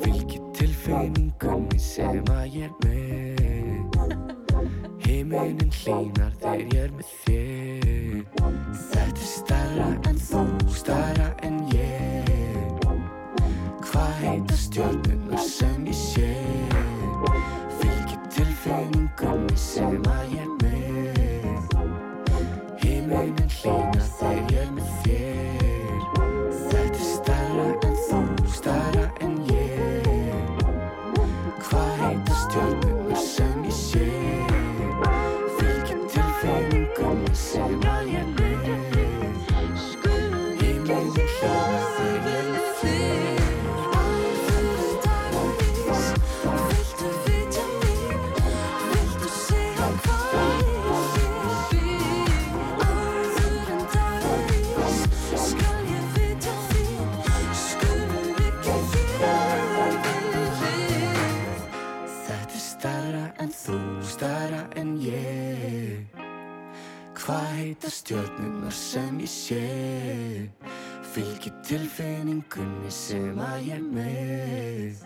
Fylgi tilfinningunni sem að ég er með. Himinin hlýnar þegar ég er með þér heita stjörnunar sem ég sé Fylgi tilfinningunni sem að ég er með.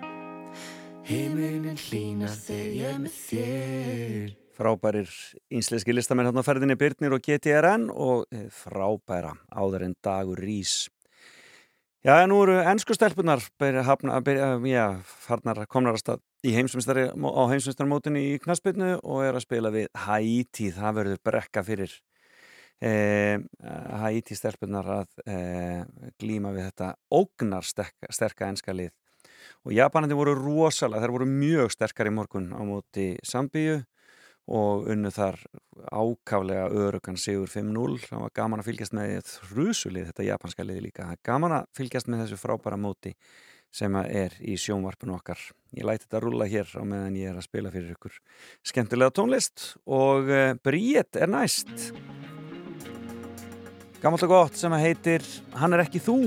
Himinin hlýnar þegar ég er með þér. Frábærir ínslenski listamenn hérna á ferðinni Byrnir og GTRN og eh, frábæra áður en dagur rís. Já, nú eru ennsku stelpunar komnar að stað í heimsumstari, á heimsumstarmótinu í Knaspinu og er að spila við Haiti, það verður brekka fyrir eh, Haiti stelpunar að eh, glíma við þetta ógnar sterka, sterka ennska lið. Og Japanandi voru rosalega, þær voru mjög sterkar í morgun á móti Sambíu og unnu þar ákaflega örugan sigur 5-0 það var gaman að fylgjast með þrjusulið þetta japanska liði líka, það er gaman að fylgjast með þessu frábæra móti sem að er í sjónvarpinu okkar. Ég læti þetta rúla hér á meðan ég er að spila fyrir ykkur. Skemmtilega tónlist og uh, Bríett er næst gammalt og gott sem heitir Hann er ekki þú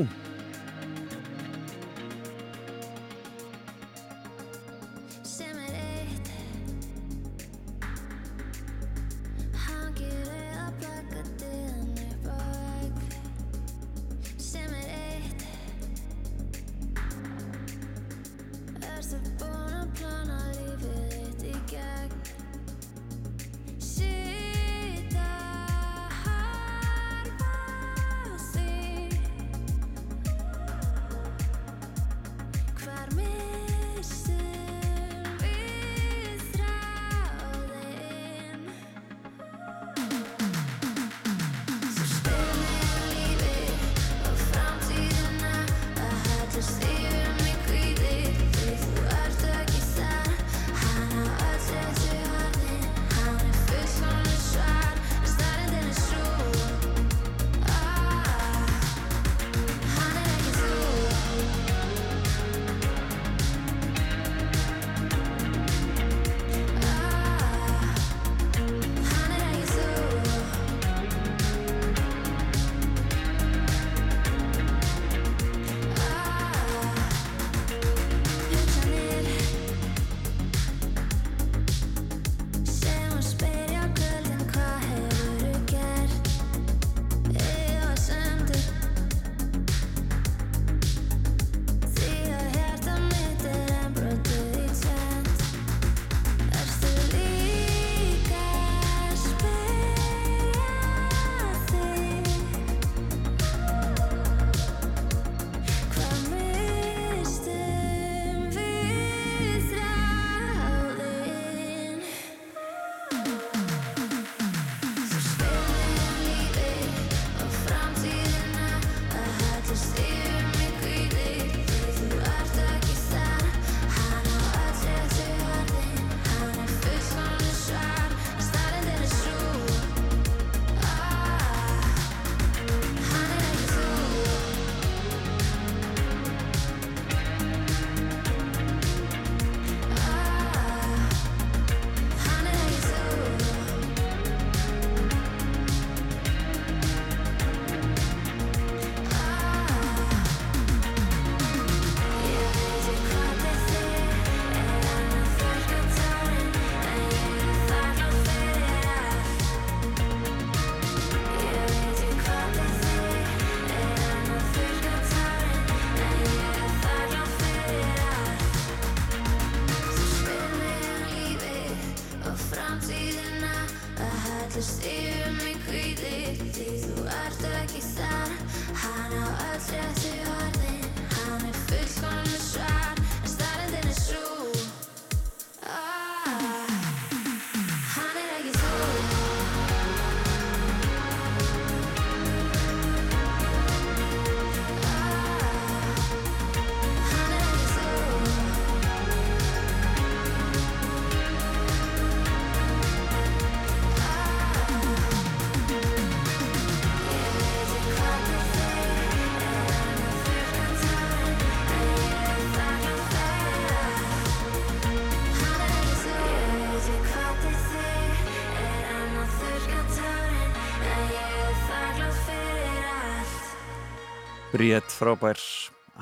frábær,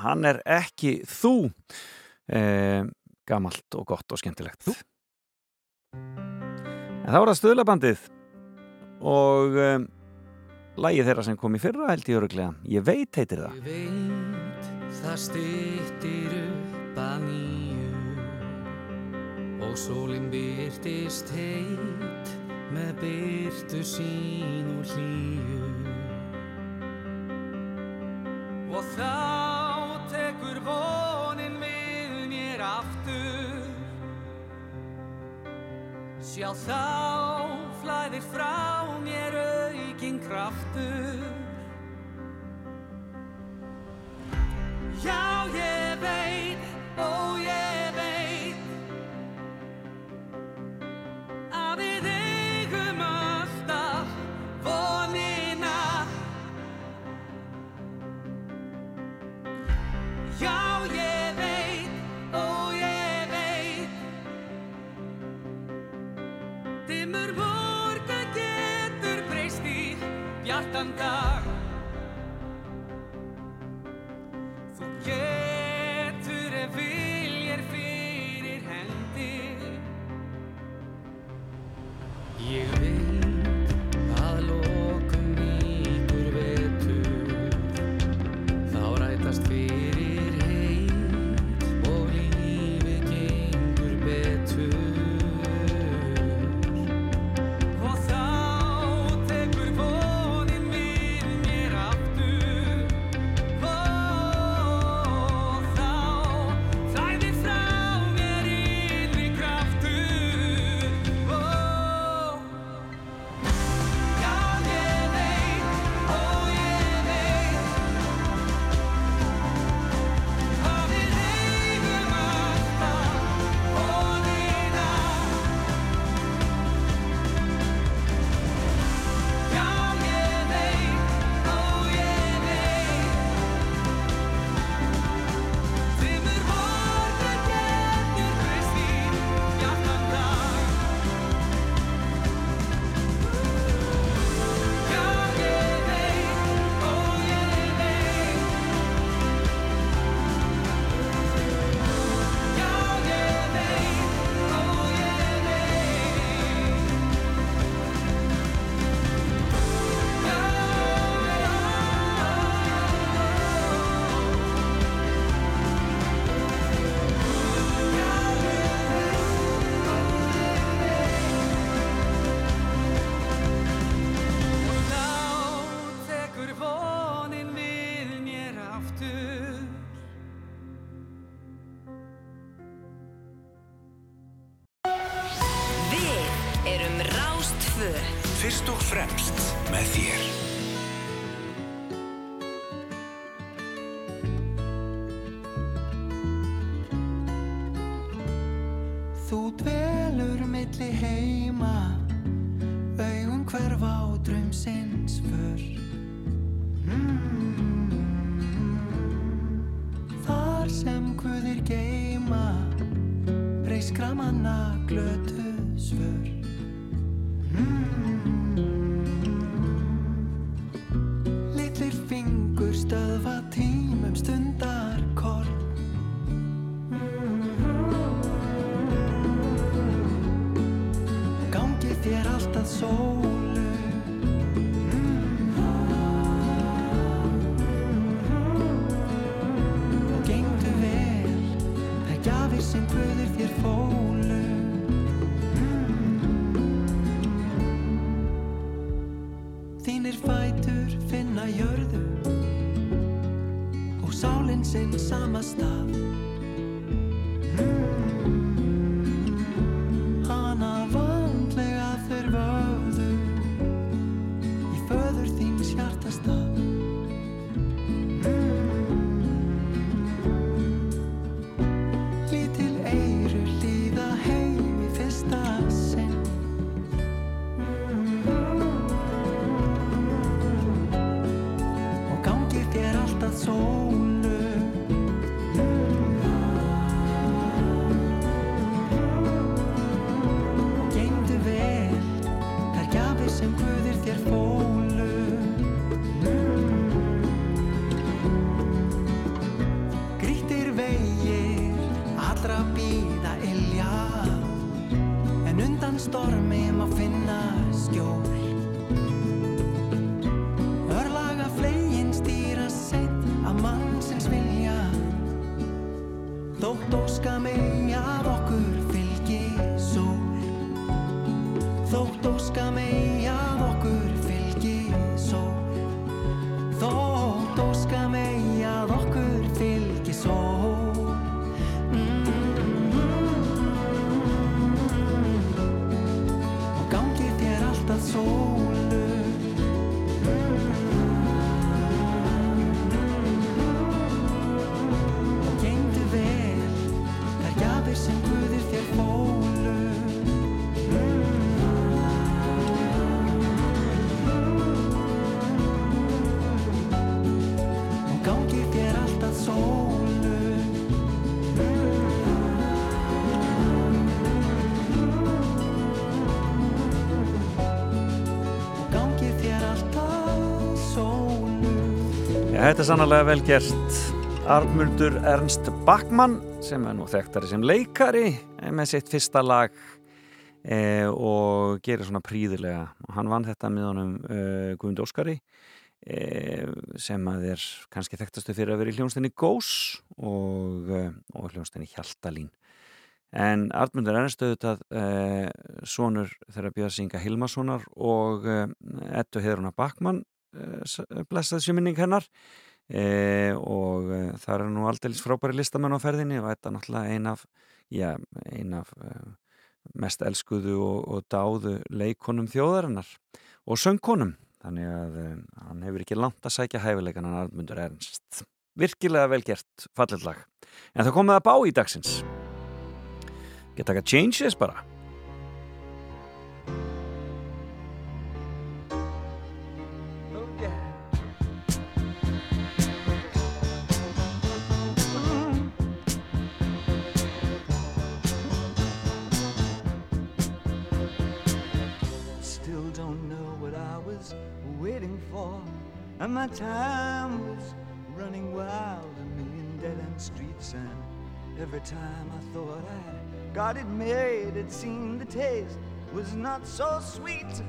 hann er ekki þú. Eh, gamalt og gott og skemmtilegt. Þú? En þá er það stöðlabandið og eh, lagið þeirra sem kom í fyrra held ég öruglega, ég veit heitir það. Ég veit það styttir upp að nýju. Og sólinn byrtist heit með byrtu sín og hlýju og þá tekur vonin við mér aftur. Sjá þá flæðir frá mér aukinn kraftur alltaf sólu Og gengdu vel Það gjafir sem guður þér fólu Þínir fætur finna jörðu og sálinn sinn sama stað. Þetta er sannlega vel gert. Arnmundur Ernst Backmann sem er nú þekktari sem leikari eh, með sitt fyrsta lag e, og gerir svona príðilega. Og hann vann þetta með honum e, Guðmund Óskari e, sem að er kannski þekktastu fyrir að vera í hljónstinni Gós og, e, og hljónstinni Hjaltalín. En Arnmundur Ernst auðvitað e, sonur þeirra Björnsinga Hilmarssonar og e, Ettu Heðruna Backmann e, blessað sér minning hennar e, og e, það er nú aldrei frábæri listamenn á ferðinni og þetta er náttúrulega ein af, já, ein af e, mest elskuðu og, og dáðu leikonum þjóðarinnar og söngkonum. Þannig að e, hann hefur ekki langt að sækja hæfileikan hann Arnmundur Ernst. Virkilega vel gert, fallet lag. En það komið að bá í dagsins. Geta ekki að changes bara time was running wild, a million dead end streets. And every time I thought I got it made, it seemed the taste was not so sweet.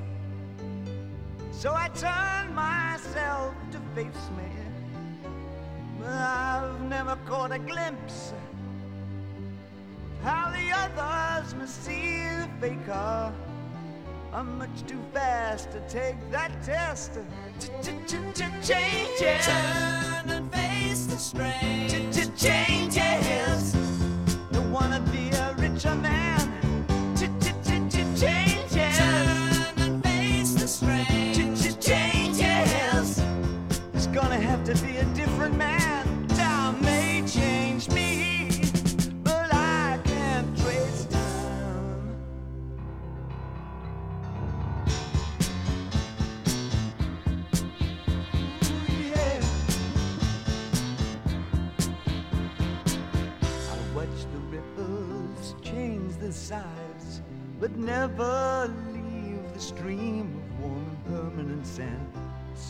So I turned myself to face me. But I've never caught a glimpse of how the others must see the faker. I'm much too fast to take that test. Changes. Turn and face the strain. Changes. Don't wanna be a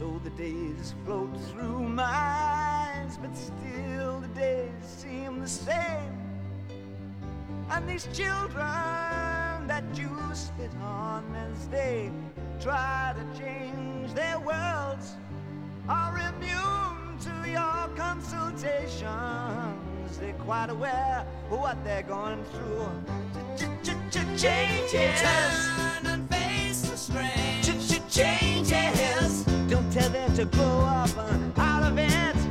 So the days float through my eyes, but still the days seem the same. And these children that you spit on as they try to change their worlds are immune to your consultations. They're quite aware of what they're going through. Ch -ch -ch Changes. Turn and face the strange. Changes. To grow up uh, out of it.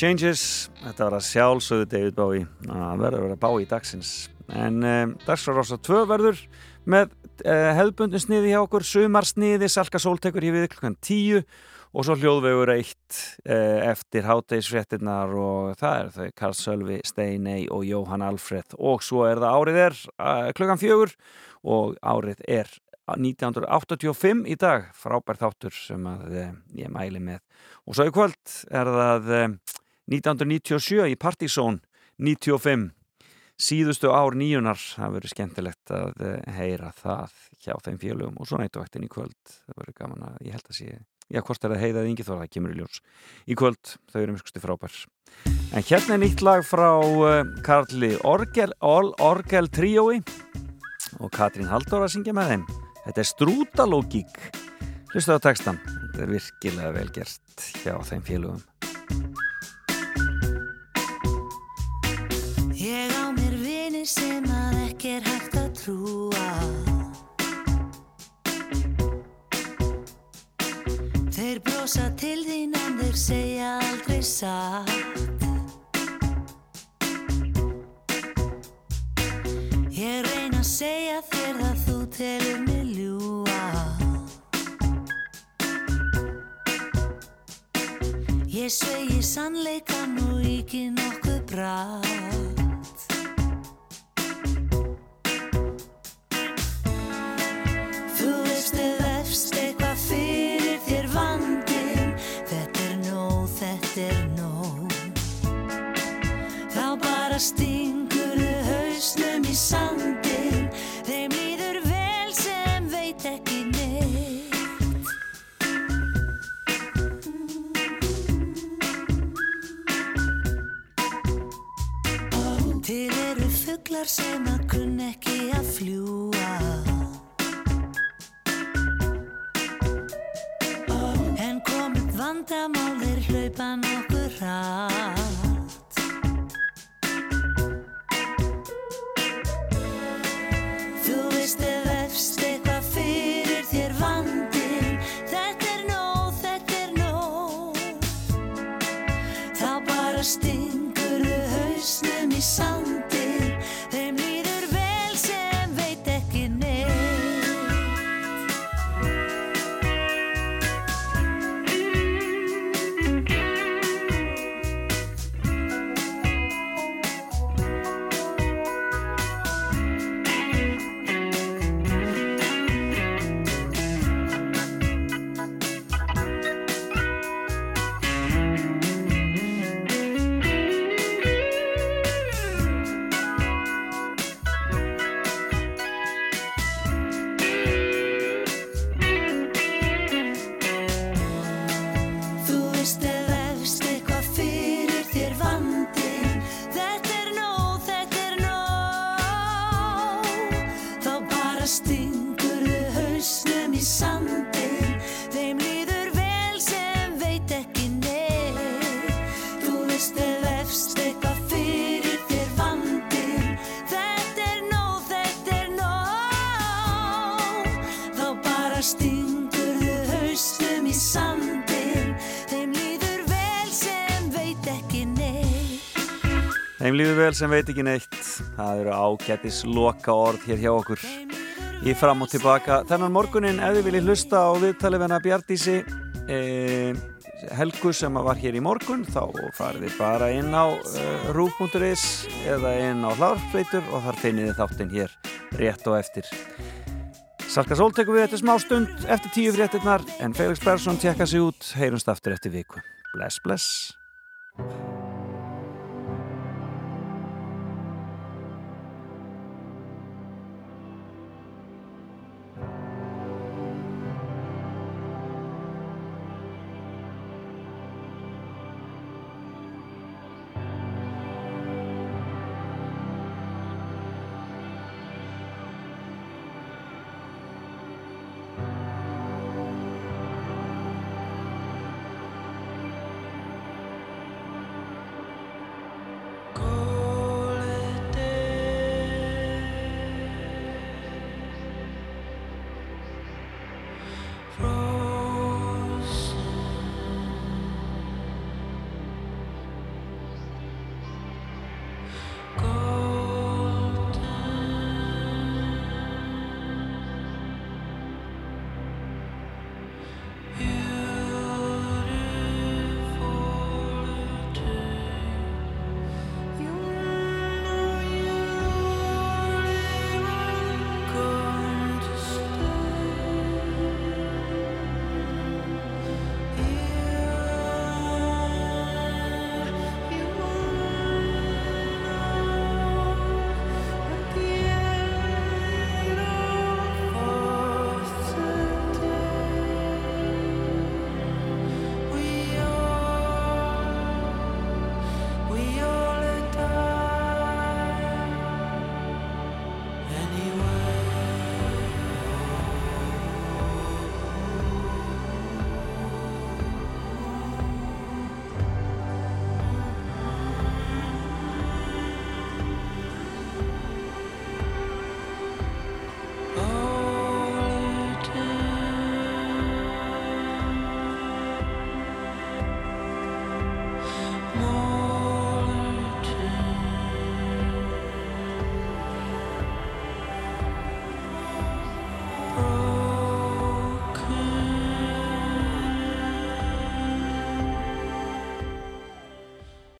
Changes, þetta var að sjálfsögðu David Bowie að verður að vera Bowie dagsins. En um, dagsfrárása 2 verður með uh, hefðbundin sniði hjá okkur. Sumarsniði, Salka Sóltekur hér við klukkan 10 og svo hljóðvegur eitt uh, eftir háttegisfréttinnar og það er þau Karl Sölvi, Steinei og Jóhann Alfred og svo er það árið er uh, klukkan 4 og árið er 1985 í dag. Frábær þáttur sem að ég mæli með. Og svo í kvöld er það 1997 í Partizón 95 síðustu ár nýjunar það verður skemmtilegt að uh, heyra það hjá þeim félögum og svo nættuvættin í kvöld. Það verður gaman að, ég held að sé já, hvort er það heiðað yngi þó að það kemur í ljós. Í kvöld, þau eru mjög skusti frábær. En hérna er nýtt lag frá uh, Karli Orgel, All Orgel Tríói og Katrín Halldóra að syngja með þeim. Þetta er strútalógík. Hlustu á textan, þetta er virkilega vel gert hjá þeim félögum trúa. Þeir brosa til þín en þeir segja aldrei satt. Ég reyna að segja þér að þú telur mig ljúa Ég svegi sannleikan og ekki nokkuð brátt fuglar sem að kunn ekki að fljúa En komið vandamál þeir hlaupa nokkur hratt vel sem veit ekki neitt. Það eru ágætis loka orð hér hjá okkur í fram og tilbaka. Þennan morgunin, ef þið viljið hlusta á viðtalið venna Bjartísi e, Helgu sem var hér í morgun, þá farið þið bara inn á e, rúf.is eða inn á hlárfleitur og þar finnið þið þáttinn hér rétt og eftir. Salka Sól tekur við eftir smá stund eftir tíu fréttinnar en Felix Persson tjekka sig út, heyrumst aftur eftir viku. Bless, bless.